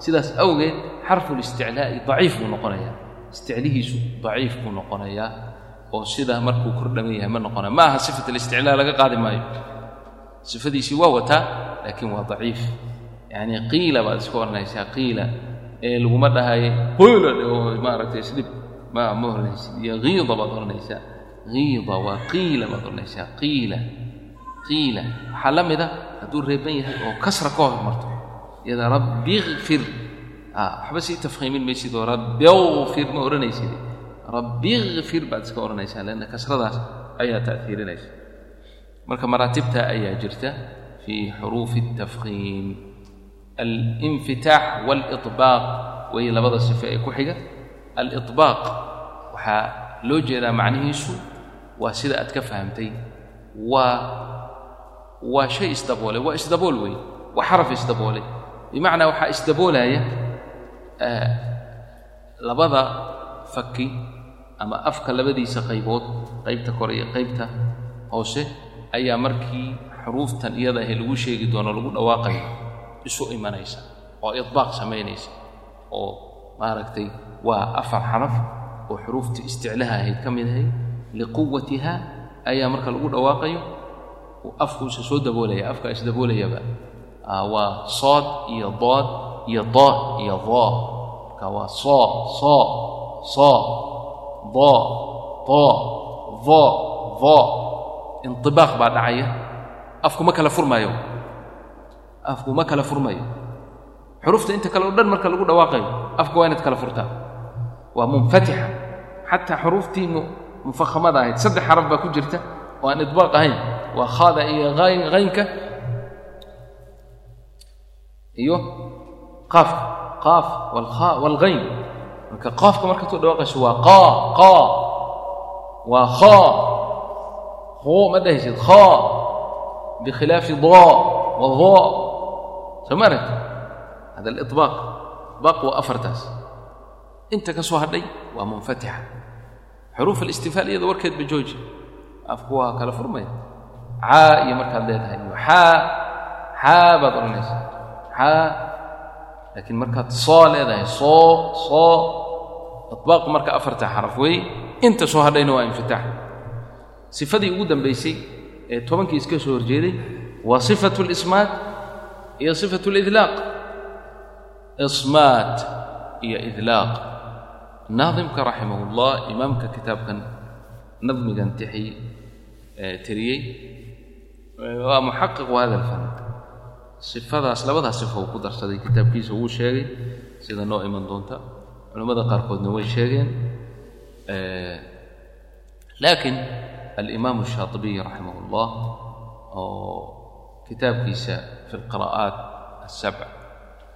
Sidaas awgeed xarfulisticlaa'i daciif buu noqonayaa. Isticlihiisu daciif buu noqonayaa oo sida markuu kor dhaban yahay ma noqonaya ma aha sifat alisticlaa laga qaadi maayo. Sifadiisii waa wataa laakiin waa daciif. Yacni qiila baad iska odhanaysaa qiila laguma dhahaye qoyla oo maaragtay islib ma ma odhanaysid iyo hiida baad odhanaysaa hiida waa qiila baad odhanaysaa qiila qiila. Waxaa la mida hadduu reeban yahay oo kasra ka hormarto iyada rabbi ikfir waxba sii tafhiimin maysid oo rabbi ikfir ma odhanaysid rabbi ikfir baad iska odhanaysaa leanna kasradaas ayaa ta'hiirinaysa marka maraatibta ayaa jirta fii xuruufi الtafhiim alinfitaax waaliطbaaq way labada sife ee ku xiga. Aliطbaaq waxaa loo jeedaa macnihiisu waa sida aad ka fahamtay. Waa waa shay isdaboolay waa isdabool weeye waa xaraf isdaboolay bimacnaa waxaa isdaboolaya labada faki ama afka labadiisa qaybood qaybta kore iyo qaybta hoose ayaa markii xuruuftan iyada ahe lagu sheegi doono lagu dhawaaqayo isu imanaysa oo idbaaq samaynaysa oo maaragtay waa afar xaraf oo xuruuftii isticlaha ahayd ka mid ahayd liquwatiha ayaa marka lagu dhawaaqayo afkuusa soo daboolaya afkaa isdaboolayaba waa sood iyo dood iyo daa iyo daa marka waa soo soo soo do do vo vo indibaaq baa dhacaya afku ma kala furmaayo afku ma kala furmayo xurufta inta kale o dhan marka lagu dhawaaqayo afka waa inaad kala furtaa. Waa munfatixa. Xataa xuruuftii mufakhamada ahayd. Saddex xaraf baa ku jirta oo aan idbaaq ahayn. Waa khaada iyo haynka iyo qaafka. Qaaf walkha walghayn marka qaafka markaad ku dhawaaqayso waa qaa qaa. Waa khaa hoo ma dhahaysid khaa bikhilaafi daa wa daa soo ma aragti hada aliطbaaq iطbaaq waa afartaas inta ka soo hadhay waa munfatixa xuruuf alistifaal iyada warkeed ba jooji afku waa kala furmaya caa iyo markaad leedahay iyo xaa xaa baad odhanaysa xaa laakiin markaad soo leedahay soo soo iطbaaqu marka afarta xaraf weeye inta soo hadhayna waa infitaax sifadii ugu dambaysay ee tobankii iska soo horjeeday waa sifatu اlismaat iyo sifatu اlidlaaq ismaat iyo idlaaq naadimka raximah اllah imaamka kitaabkan nadmigan tixi tiriyey waa muxaqiqu hada alfan sifadaas labadaas sifa uu ku darsaday kitaabkiisa wuu sheegay sida noo iman doonta culimmada qaarkoodna way sheegeen laakiin alimaam الshaaطibiy raximah اllah oo kitaabkiisa fi اlqira'aat asabc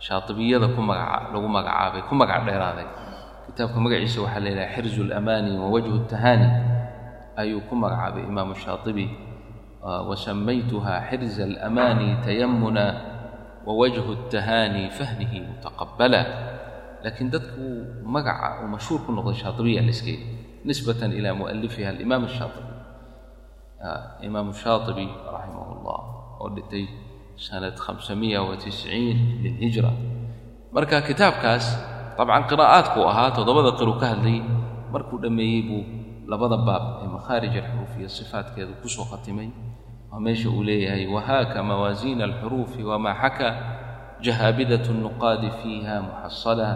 shaaطibiyada ku magaca lagu magacaabay ku magac dheeraaday kitaabka magaciisa waxaa la yidhaha xirzu اlamani wa wajhu الtahani ayuu ku magacaabay imaamu shaatibi wasamaytuha xirza alamani tayamuna wawajhu الtahani fahnihi mutaqabala laakiin dadku magaca uu mashhuur ku noqday shaatibiya la iska yidhi nisbatan ila mualifiha alimaam الshaatibi imaamu shaatibi raximah اllah oo dhintay sanad hamsamiya watisciin lilhijra marka kitaabkaas dabcan qiraa'aadkuu ahaa toddobada qiru ka hadlayay markuu dhammeeyey buu labada baab ee makhaarij alxuruuf iyo sifaatkeedu ku soo khatimay waa meesha uu leeyahay wahaaka mawaasiina alxuruufi wamaa xaka jahaabidat الnuqaadi fiiha muxasala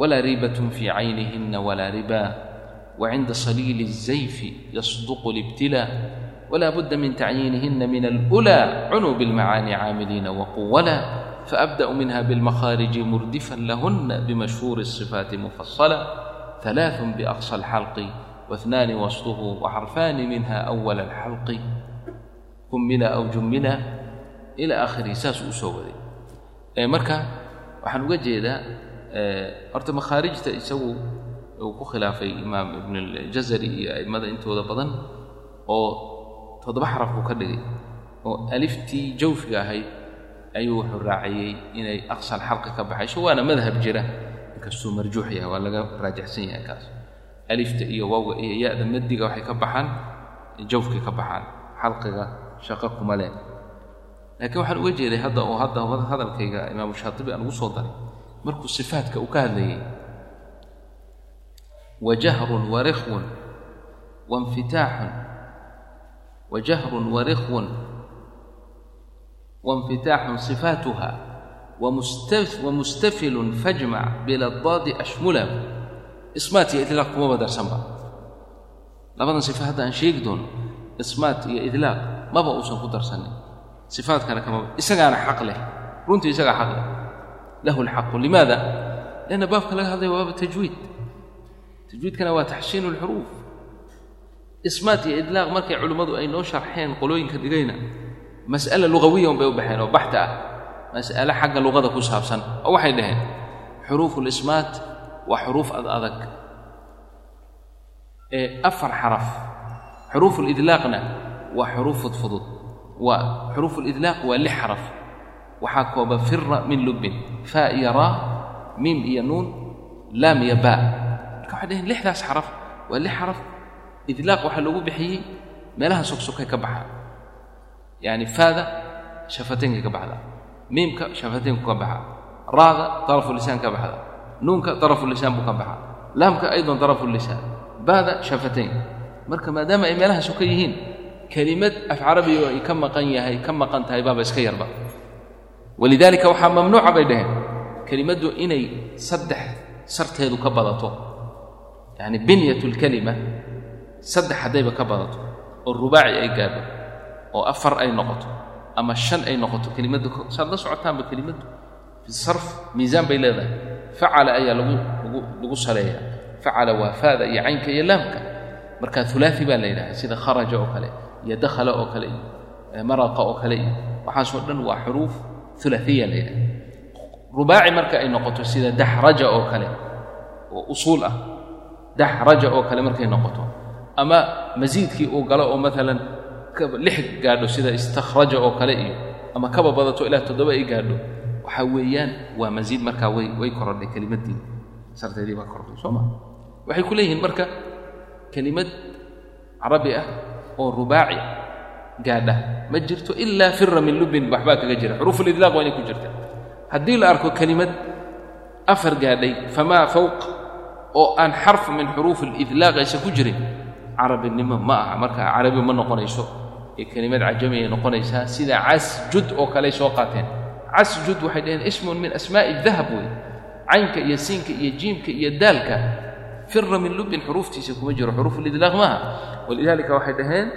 walaa riibatun fii caynihina walaa riba وعند صليل الزيف يصدق الابتلاء ولا بد من تعيينهن من الأولى عنوا بالمعاني عاملين وقولا فأبدأ منها بالمخارج مردفا لهن بمشهور الصفات مفصلة ثلاث بأقصى الحلق واثنان وسطه وحرفان منها أول الحلق كملا أو جملا إلى آخره saas uu soo waday marka waxaan uga jeedaa horta makhaarijta isagu uu ku khilaafay imaam ibn toddoba xaraf buu ka dhigay oo aliftii jawfiga ahayd ayuu wuxuu raaciyey inay aqsal xalqi ka baxayso waana madhab jira. Inkastuu marjuux yahay waa laga raajixsan yahay kaas. Alifta iyo wawga iyo ya-da madiga waxay ka baxaan jawfkay ka baxaan xalqiga shaqo kuma leh. Laakiin waxaan uga jeeday hadda oo hadda hadalkayga imaamu shaatibi aan ugu soo daray markuu sifaatka uu ka hadlayay wajahrun warikhwun wainfitaaxun wajahrun warikhwun wainfitaaxun sifaatuha wamustafilun fajmac biladaadi ashmula. Ismaat iyo idlaaq kuma badarsanba labadan sifa hadda aan sheegi doono ismaat iyo idlaaq maba uusan ku darsanin. Sifaadkana kama isagaana xaq leh. Runtii isagaa xaq leh. Lahu alxaqu limaada? Lianna baabka laga hadlaya waaba tajwiid. Tajwiidkana waa taxsiinu alxuruuf ismaat iyo idlaaq markay culimmadu ay noo sharxeen qolooyinka dhigayna mas'ala lugawiya unbay u baxeen oo baxta ah. Mas'ale xagga luqada ku saabsan oo waxay dhaheen xuruufu lismaat waa xuruuf ad adag. Ee afar xaraf xuruufu lidlaaqna waa xuruuf fudfudud waa xuruufu lidlaaq waa lix xaraf. Waxaa kooba fira min lubbin faa iyo raa miim iyo nuun laam iyo baa marka waxay dhaheen lixdaas xaraf waa lix xaraf idlaaq waxaa loogu bixiyey meelaha sogsokay ka baxaa yacni faada shafateenkay ka baxdaa miimka shafateynku ka baxaa raada darafulisaan ka baxdaa nuunka darafulisaan buu ka baxaa laamka aydan darafulisaan baada shafateyn. Marka maadaama ay meelaha soka yihiin kelimad af carabiga ay ka maqan yahay ka maqan tahay baaba iska yarba. Walidaalika waxaa mamnuuca bay dhaheen. Kelimaddu inay saddex sarteedu ka badato. Yacni binyat lkalima saddex haddayba ka badato oo rubaaci ay gaadho oo afar ay noqoto ama shan ay noqoto kelimadda saad la socotaanba kelimaddu fi sarf miisaan bay leedahay. Facala ayaa lagu lagu lagu saleeyaa. Facala waa faada iyo caynka iyo laamka. Marka ulaai baa la yidhaha sida kharaja oo kale iyo dakhala oo kale iyo maraqa oo kale iyo waxaasoo dhan waa xuruuf ulaaiya la yidhaha rubaaci marka ay noqoto sida daxraja oo kale oo usuul ah. Daxraja oo kale markay noqoto ama masiidkii uu galo oo maalan lix gaadho sida istakhraja oo kale iyo ama kaba badato ilaa toddoba ay gaadho waxaa weeyaan waa masiid markaa way korodhay kelimaddii. Sarteedii baa korodhay soo maa waxay ku leeyihiin marka kelimad carabi ah oo rubaaci gaadha ma jirto ilaa fira min lubin waxbaa kaga jira. Xuruufulidlaaq waa inay ku jirta haddii la arko kelimad afar gaadhay famaa fawq oo aan xarf min xuruuf alidlaaq aysan ku jirin carabinimo ma aha marka carabi ma noqonayso ee kelimad cajami ay noqonaysaa sida casjud oo kaley soo qaateen. Casjud waxay dhaheen ismun min asmaa'i dahab wey caynka iyo siinka iyo jiimka iyo daalka fira min lubin xuruuftiisa kuma jiro. Xuruufulidlaaq maaha. Walidaalika waxay dhaheen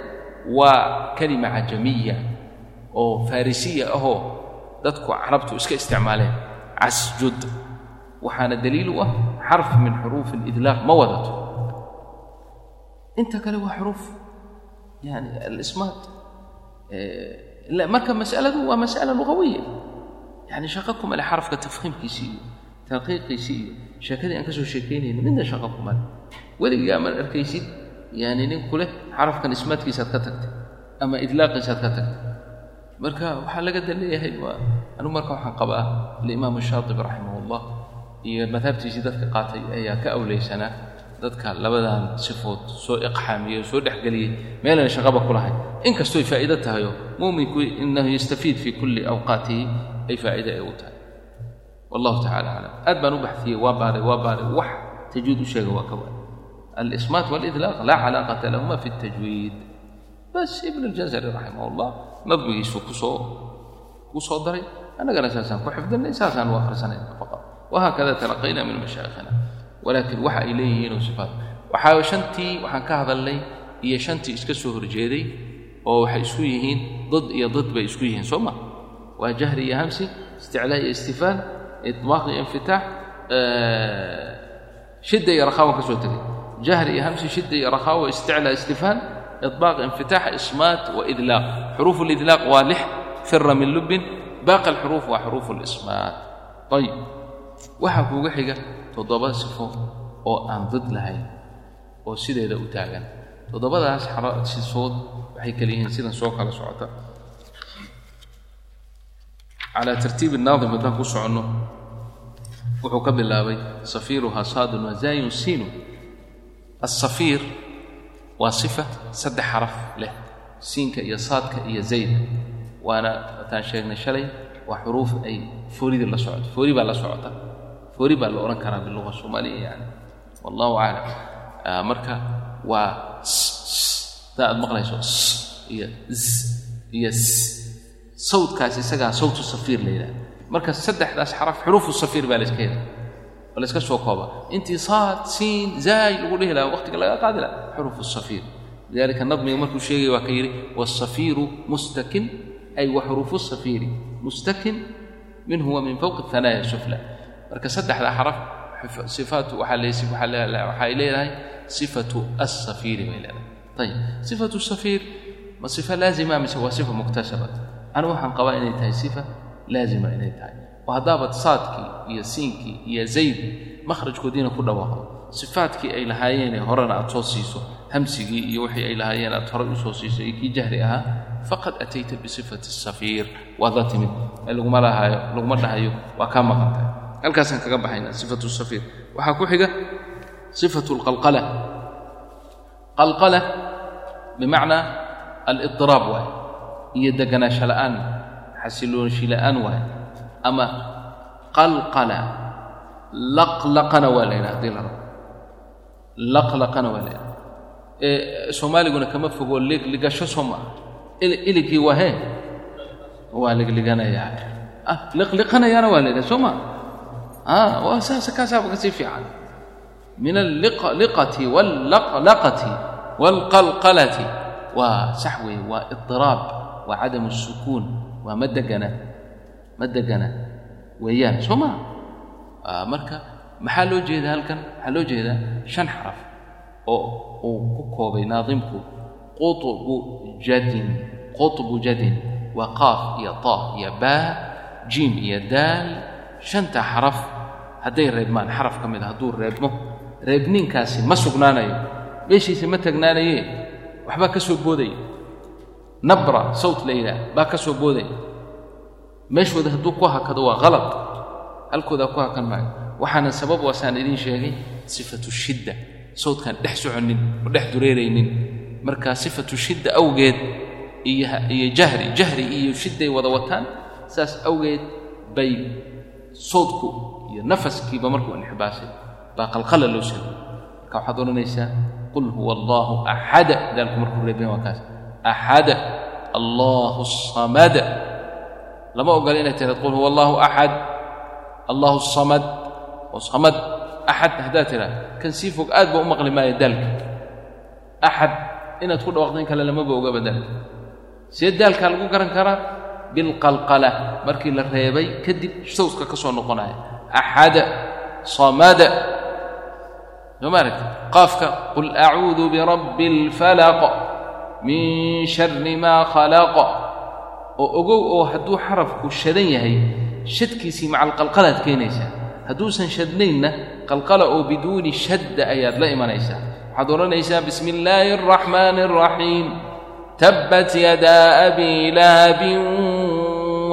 waa kelima cajamiya oo farisiya ahoo dadku carabtu iska isticmaaleen. Casjud waxaana daliil u ah xarf min xuruufi alidlaaq ma wadato inta kale waa xuruuf yani alismaad marka mas'aladu waa mas'ala lugawiya. Yani shaqo kuma le xarafka tafhiimkiisi iyo taqiiqiisi iyo sheekadii aan ka soo midna shaqo kuma le weligaa ma arkaysid yani nin ku leh xarafkan ismaadkiisaad ka tagtay ama idlaaqiisaad ka tagtay. Marka waxaa laga daleeyahay waa anugu marka waxaan qabaa alimaam shaatibi raximah iyo madhabtiisii dadka qaatay ayaa ka awlaysanaa dadka labadan sifood soo iqxaamiyey oo soo dhexgeliyey meelan shaqaba ku lahayn inkastooy faa'iido tahayo muuminku inahu yastafiid fii kulli awqaatihi ay faa'iide ay u tahay wallahu tacala aclam aad baan u baxiyey waa baaray waa baaray wax tajwiid u sheega waa ka waay alismaat walidlaaq laa calaaqata lahuma fi اtajwiid bas ibn اljazari raximah اllah nadmigiisuu kusoo ku soo daray annagana saasaan ku xifdinay saasaan u akhrisanayna faqad wahaakada talaqayna min mashaayikhina walaakiin waxa ay leeyihiin sifaat. Waxaa shantii waxaan ka hadalnay iyo shantii iska soo horjeeday oo waxay isku yihiin dad iyo dad bay isku yihiin soo ma? Waa jahri iyo hamsi isticlaa iyo istifaal iطmaaq iyo infitaax shida iyo rakhaawan ka soo tegay. Jahri iyo hamsi shida iyo rakhaawa isticlaa istifaal iطmaaq infitaax ismaat waidlaaq xuruuf اlidlaaq waa lix fira min lubin baaqi alxuruuf waa xuruuf اlismaat ayib. Waxaa kuuga xiga toddoba sifo oo aan dad lahayn oo sideeda u taagan. Toddobadaas sifood waxay kala yihiin sidan soo kala socota. Calaa tartiibi naadim haddaan ku soconno wuxuu ka bilaabay safiiruhaa saadun wazaayun siinu. Asafiir waa sifa saddex xaraf leh siinka iyo saadka iyo zayda waana wataan sheegnay shalay waa xuruuf ay foorida la socoto foori baa la socota foori baa la odhan karaa biluga soomaaliya yani. Wallahu aclam marka waa daa aad maqlayso iyo iyo sawdkaas isagaa sawtu safiir la yidhaha marka saddexdaas xaraf xuruufu safiir baa layska hela oo layska soo kooba intii saad siin zaay lagu dhihi lahaa waqtiga laga qaadi laha xuruufu safiir. Lidalika nadmiga markuu sheegaya waa ka yidhi wasafiiru mustakin ay wa xuruufu safiiri. Mustakin minhu wa min fowqi hanaaya sufla marka saddexda xaraf sifaatu waxay leedahay sifatu asafiiri bay leedahay. Ayib sifatu safiir ma sifa laazima mise waa sifa muktasaba anu waxaan qabaa inay tahay sifa laazima inay tahay. Oo haddaabaad saadkii iyo siinkii iyo zayd makhrajkoodiina ku dhawaaqdo. Sifaadkii ay lahaayeenee horena aad soo siiso hamsigii iyo wixii ay lahaayeen aad horay u siiso iyo kii jahri ahaa faqad atayta bisifati safiir. Waad la timid. Laguma laguma dhahayo waa kaa maqantahay halkaasaan kaga baxayna sifatu safiir. Waxaa ku xiga sifatu alqalqala qalqala bimacnaa alidiraab waaye iyo deganaansho la'aan xasilooshi la'aan waaye ama qalqala. Laqlaqana waa la yidhaha haddii la rabo. Laqlaqana waa la yidhaha soomaaliguna kama fogo ligligasho soo maaha iligii waa hee waa ligliganaya waa la yidhaha soo maa waa saasa kaasaaba kasii fiican min alliqati wallaqlaqati waalqalqalati waa sax weeye waa idiraab waa cadamu الsukuun waa ma degana ma degana weeyaan soo maa marka maxaa loo jeedaa halkan waxaa loo jeedaa shan xaraf oo uu ku koobay naadimku quطbu jadin quطbu jadin waa qaaf iyo ta iyo baa jiim iyo daal shanta xaraf hadday reebmaan xaraf ka mid a hadduu reebmo reebninkaasi ma sugnaanayo meeshiisa ma tagnaanaye waxbaa ka soo boodaya. Nabra sawt la yidhaah baa ka soo boodaya. Meeshooda hadduu ku hakado waa halad halkoodaa ku hakan maayo. Waxaana sabab waasaan idiin sheegay sifatu shidda sawdkaan dhex soconnin oo dhex dureeraynin. Marka sifatu shidda awgeed iyo iyo jahri jahri iyo shidday wada wataan saas awgeed bay sawdku iyo nafaskiiba markuu inxibaasay baa qalqala loo sheegay. Marka waxaad odhanaysaa qul huwa allaahu axada daalku markuu reebeen waa kaas. Axada allaahu samad. Lama ogola inay tiraad qul huwa allaahu axad allaahu samad. Oo samad. Axad haddaad tidhaad kan sii fog aad ba u maqli maayo daalka. Axad inaad ku dhawaaqdayn kale lamaba ogaba daalka. See daalkaa lagu garan karaa bilqalqala markii la reebay kadib sawska ka soo noqonaya axada samada soo ma aragti qaafka qul acuudu birabbi اlfalaq min shari maa khalaqa oo ogow oo hadduu xarafku shadan yahay shadkiisii maca alqalqalaad keenaysaa hadduusan shadnaynna qalqala oo biduuni shadda ayaad la imanaysaa waxaad odhanaysaa bismi illaahi الraxmaani الraxiim tabbat yadaa abi lahabin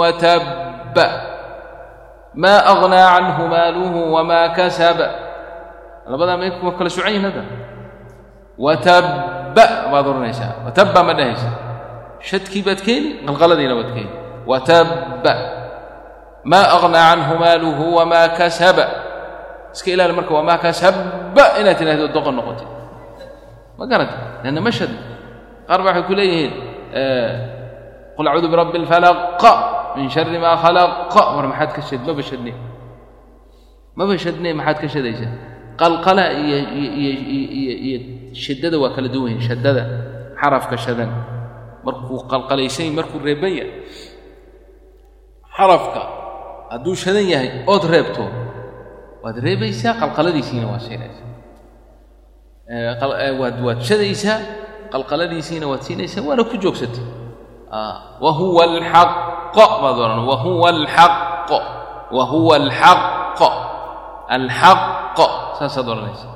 watabba maa agnaa canhu maaluhu wamaa kasaba labadaa may kuwa kala socan yihiin hadda watabba baad odhanaysaa watabba ma dhahaysa. Shadkii baad keeni qalqaladiina baad keeni watabba maa agnaa canhu maaluhu wamaa kasaba iska ilaali marka wamaa kasaba inaad tidhahdo doqon noqotid. Ma garanta leanna ma shadna qaar ba waxay ku leeyihiin qul acuudu birabbi اlfalaq min shari maa khalaq war maxaad ka shad maba shadne maba shadne maxaad ka shadaysaa qalqala iyo iyo shiddada waa kala duwan yihiin shaddada xarafka shadan markuu qalqalaysany markuu reeban yahay xarafka hadduu shadan yahay ood reebto waad reebaysaa qalqaladiisiina waa siinaysaa waad waad shadaysaa qalqaladiisiina waad siinaysaa waana ku joogsatay. Wa huwa alxaq baad odhan wa huwa alxaq wa huwa alxaq alxaq saasaad odhanaysaa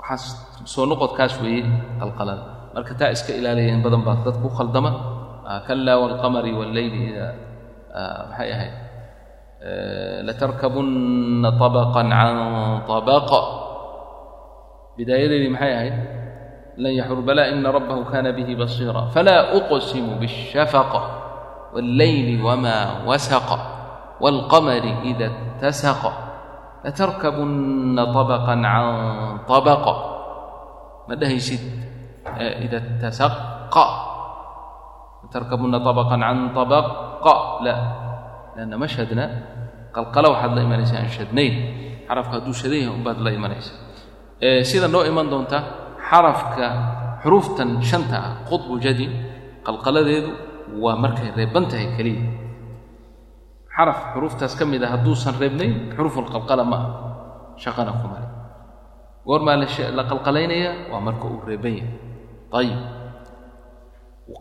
waxaa soo noqodkaas weeye qalqalada marka taa iska ilaalaya in badan baa dadku khaldama kallaa waalqamari walleyli ida maxay ahayd? Latarkabunna طabaqan can طabaq bidaayadeedii maxay ahayd لن يحضر بلى إن ربه كان به بصيرا فلا أقسم بالشفق والليل وما وسق والقمر إذا اتسق لتركبن طبقا عن طبق مده يسد إذا اتسق لتركبن طبقا عن طبق لا لأن ما شهدنا qalqalo waxaad la imanaysaa aan shadnayn xarafka hadduu shadan yahay unbaad la imanaysaa sidan noo iman doonta xarafka xuruuftan shanta ah qudbu jadin qalqaladeedu waa markay reeban tahay keliya. Xaraf xuruuftaas ka mid a hadduusan reebnayn xuruufulqalqala ma ah shaqana kuma le goormaa la qalqalaynayaa waa marka uu reeban yahay. Ayib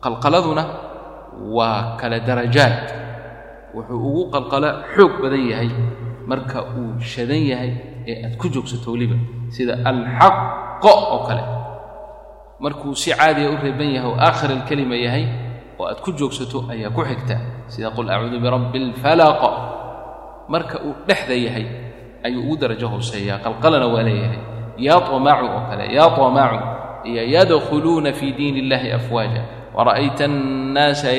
qalqaladuna waa kala darajaad. Wuxuu ugu qalqala xoog badan yahay marka uu shadan yahay ee aad ku joogsato weliba sida alxaqo oo kale markuu si caadiya u reeban yahay oo aakhir alkelima yahay oo aad ku joogsato ayaa ku xigta sida qul acuudu birabbi اlfalaq marka uu dhexda yahay ayuu ugu darajo hooseeyaa qalqalana waa leeyahay yaa طamacu oo kale yaa طamacu iyo yadkhuluuna fii diin illahi afwaaja wara'ayta annaasa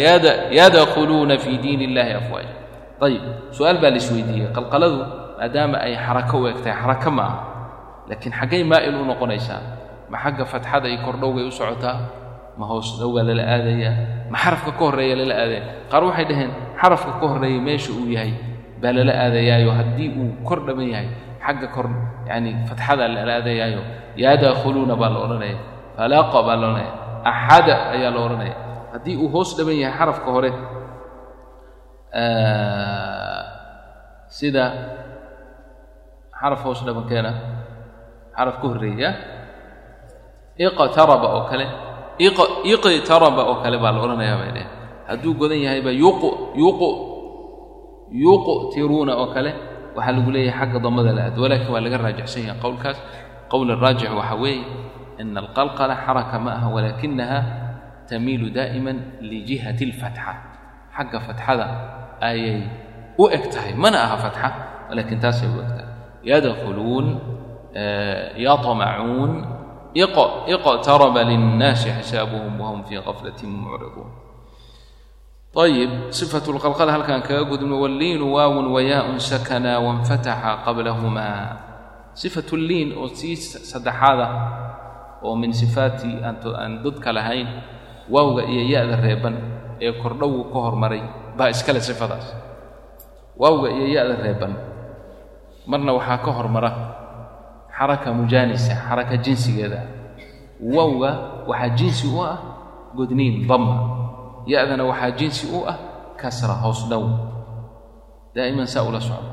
yadkhuluuna fii diin illahi afwaaja ayib su-aal baa la isweydiiyey qalqaladu maadaama ay xarako u egtahay xarako ma aha laakiin xaggay maa'il u noqonaysaa ma xagga fatxada iyo kordhowgay u socotaa? Ma hoos dhowbaa lala aadayaa ma xarafka ka horreeya lala aadaya? Qaar waxay dhaheen xarafka ka horreeya meesha uu yahay baa lala aadayaayo haddii uu kor dhaban yahay. Xagga kor yani fatxada lala aadayaayo. Yadkhuluuna baa la odhanaya. Falaqa baa la odhanaya. Axada ayaa la odhanaya. Haddii uu hoos dhaban yahay xarafka hore sida xaraf hoos dhabankeena xaraf ka horreeya iqtaraba oo kale iqtaraba oo kale baa la odhanayaa bay dheh hadduu godan yahayba yuqtiruuna oo kale waxaa lagu leeyahay xagga damada la aad walaakin waa laga raajixsan yahay qowlkaas. Qowl raajix waxaa weeye ina alqalqala xaraka ma aha walaakinaha tamiilu daa'iman lijihati alfatxa xagga fatxada ayay u eg tahay mana aha fatxa walakin taasay u eg tahay. Yadkhuluun yaطmacuun iqtaraba linnaasi xisaabuhum wahum fii qaflatin mucriduun ayib sifatu lqalqala halkaan kaga gudubno walliinu waawun wayaaun sakana wanfataxa qablahumaa sifatu liin oo sii saddexaada oo min sifaati aan dadka lahayn waawga iyo ya-da reeban ee kordhowgu ka hormaray baa iskale sifadaas waawga iyo ya-da reeban marna waxaa ka hormara xaraka mujaanisa xaraka jinsigeeda. Waawga waxaa jinsi u ah godniin damma ya-dana waxaa jinsi u ah kasra hoos dhow. Daa'iman saa ula socdo.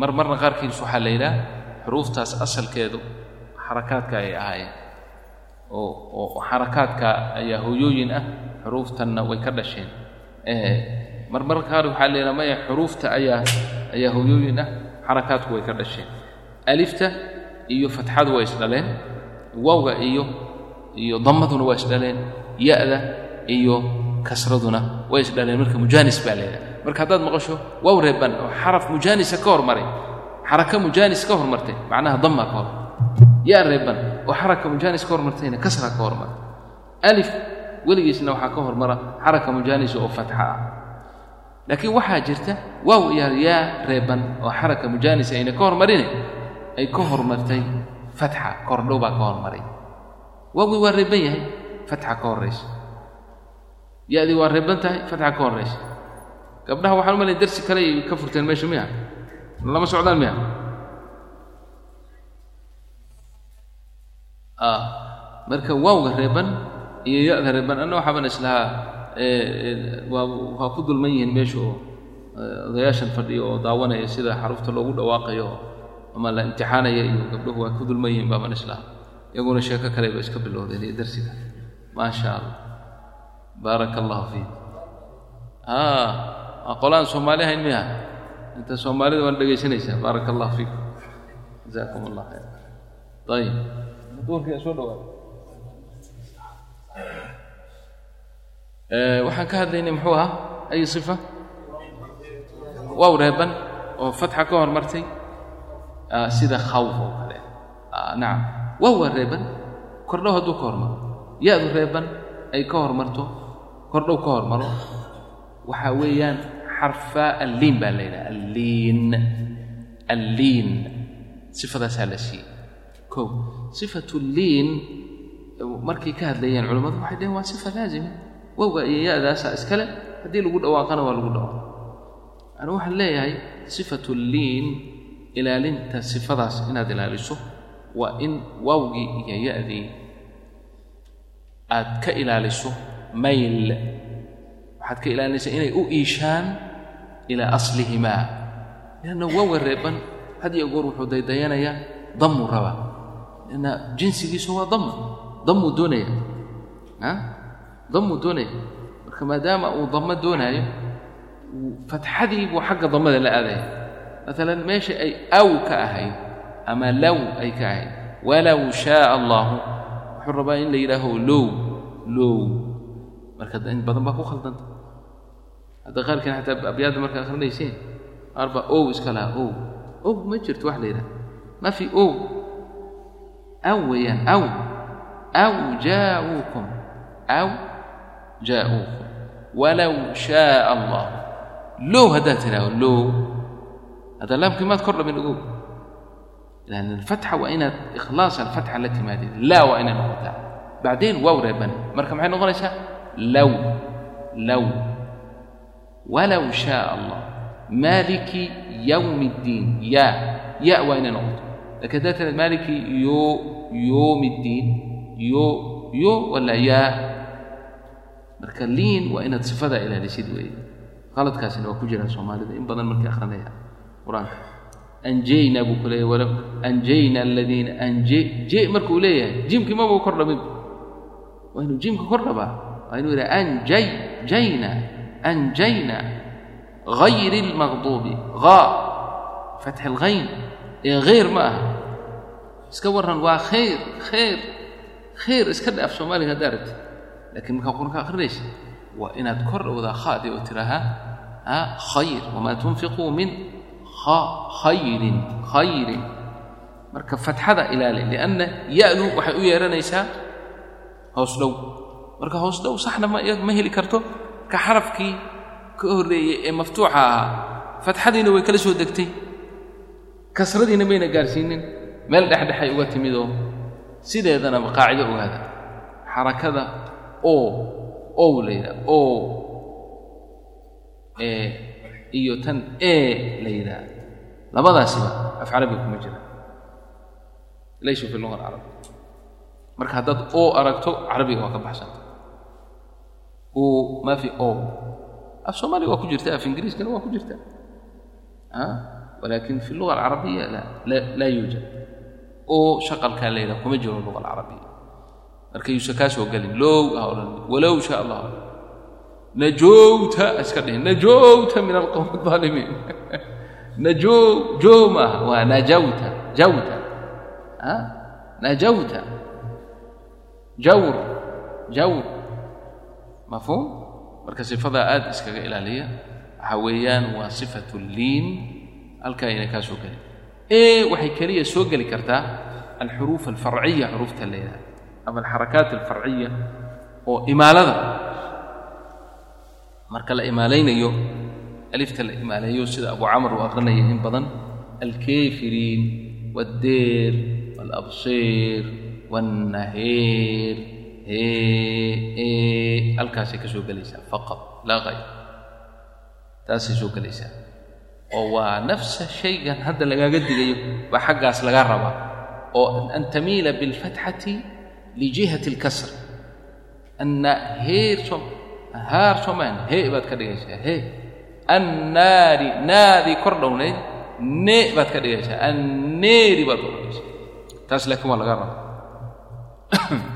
Mar marna qaarkiis waxaa la yidhaha xuruuftaas asalkeedu xarakaadka ay ahaayeen. Oo xarakaadka ayaa hooyooyin ah xuruuftanna way ka dhasheen. Mar mar qaar waxaa la yidhaha maya xuruufta ayaa ayaa hooyooyin ah xarakaadku way ka dhasheen alifta iyo fatxadu waa isdhaleen waawga iyo iyo damaduna waa isdhaleen ya-da iyo kasraduna way isdhaleen. Marka mujaanis baa leedahay marka haddaad maqasho waaw reeban oo xaraf mujaanisa ka hormaray xaraka mujaanis ka hormartay macnaha dama ka hor yaa reeban oo xaraka mujaanis ka hormartayna kasra ka hormara alif weligiisna waxaa ka hormara xaraka mujaanisa oo fatxa ah. Laakiin waxaa jirta waaw iyo yaa reeban oo xaraka mujaanis ayna ka hormarine ay ka hormartay fatxa kordhow baa ka hormaray. Waawgii waa reeban yahay fatxa ka horraysa ya-dii waa reeban tahay fatxa ka horraysa gabdhaha waxaan u malaya darsi kale ay ka furteen meesha miya. Lama socdaan miya. Marka waawga reeban iyo ya-da reeban anna waxaaban islahaa waa ku dulman yihiin meesha odayaashan fadhiyo oo daawanaya sida xarufta loogu dhawaaqayo ama la imtixaanaya iyo gabdhuhu waa ku dulman yihiin baaban islaha iyaguna sheeko kale ba iska bilowdeen iyo darsiga. Maa allah baaraka allahu fiik qolaan soomaali ahayn miya? Inta soomaalida waan dhegaysanaysaa baaraka allah fiikum jazaakum allah khayr waxaan ka hadlaynay muxuu ahaa? Ay sifa? Waaw reeban oo fatxa ka hormartay sida khawf oo kale nacam waaw waa reeban kordhow hadduu ka hormaro ya-du reeban ay ka hormarto kordhow ka hormaro waxaa weeyaan xarfa alliin baa la yidhaha alliin alliin sifadaasaa la siiyey ko sifatu liin markay ka hadlayeen culammadu waxay dhaheen waa sifa laazima wowga iyo ya-daasaa iskale haddii lagu dhawaaqana waa lagu dhawaaqa anu waxaan leeyahay sifatu liin ilaalinta sifadaas inaad ilaaliso waa in waawgii iyo ya-dii aad ka ilaaliso mayl. Waxaad ka ilaalinaysaa inay u iishaan ilaa aslihimaa. Lianna waawa reeban had iyo goor wuxuu daydayanayaa dammuu rabaa lianna jinsigiisu waa dama dammuu doonaya a dammuu doonaya. Marka maadaama uu damo doonaayo fatxadii buu xagga damada la aadaya maalan meesha ay aw ka ahayd ama low ay ka ahayd walow shaaa allahu wuxuu rabaa in la yidhaaho low low marka in badan baa ku khaldanta. Hadda qaarkiin xataa abyaadda markaa akhrinayseen qaar baa ow iska lahaa ow. Ow ma jirto wax la yidhaha ma fi ow. Aw weeyaan aw. Aw jaa'uukum. Aw jaa'uukum. Walow shaaa allah low haddaad tidhaaho low hadda laamkii maad kor dhamin ogow lan alfatxa waa inaad ikhlaas alfatxa la timaadid laa waa inay noqotaa bacdeen waaw reeban marka maxay noqonaysaa low low walow shaaa allah maaliki yowmi اddiin ya ya waa inay noqoto laakiin haddaad tiraad maaliki yo yoomi اddiin yo yo wala yaa marka liin waa inaad sifadaa ilaalisid weeye qaladkaasina waa ku jiraa soomaalida in badan markay akhrinaya qur'aanka anjayna buu ku leeyahy walow anjayna aladiina anje je markuu leeyahay jiimkii mabuu kor dhamin waa inuu kor dhabaa waa inuu yidhaha anjay jayna anjayna gayri اlmaqduubi haa fatxi اlghayn ee khayr ma aha. Iska warran waa khayr khayr khayr iska dhaaf soomaaliga haddaa aragti lakiin markaa qur'anka akhrinaysa waa inaad kor dhowdaa khaadii oo tidhaahaa khayr wamaa tunfiquu min khayrin khayrin marka fatxada ilaali lianna ya-du waxay u yeehanaysaa hoos dhow marka hoos dhow saxna ma ma heli karto ka xarafkii ka horreeyey ee maftuuxa ahaa fatxadiina way kala soo degtay kasradiina mayna gaarsiinin meel dhexdhexay uga timidoo sideedanaba qaacido ogaada xarakada o ow la yidhaha o iyo tan e la yidhaha labadaasiba af carabiga kuma jiraan. Laysu fi lua carabi marka haddaad oo aragto carabiga waa ka baxsanta ma fi o af soomaaliga waa ku jirta af ingiriiskana waa ku jirta. Walakin fi lua alcarabiya laa yuujad. Oo shaqalkaa layda kuma jiro lua alcarabiya marka yuusan kaa gelin low ah ha odhan walow shaa allah najowta iska dhihin najowta min alqowmi aalimiin *laughs* najow joo maaha waa najawta jawta najawta jawr jawr mafhuum marka sifadaa aad iskaga ilaaliya. Waxaa weeyaan waa sifatu liin. Halkaa ayna kaa soo gelin e waxay keliya soo geli kartaa alxuruuf alfarciya xuruufta yidhaha ama alxarakaat alfarciya oo imaalada. Marka la imaalaynayo alifta la imaaleeyo sida abu camar uu aqrinaya in badan alkeefiriin waaddeer waalabsiir waannaheer hee halkaasay ka soo gelaysaa faqad laa hayr taasay soo gelaysaa oo waa nafsa shaygan hadda lagaaga digayo baa xaggaas laga rabaa oo an tamiila biاlfatxati lijihati اlkasr anna heer som haar somaan hee baad ka dhigaysaa hee annaari naadii kor dhownayd nee baad ka dhigaysaa. Anneeri baad ku dhigaysaa taas laakiin waa laga rabaa *coughs*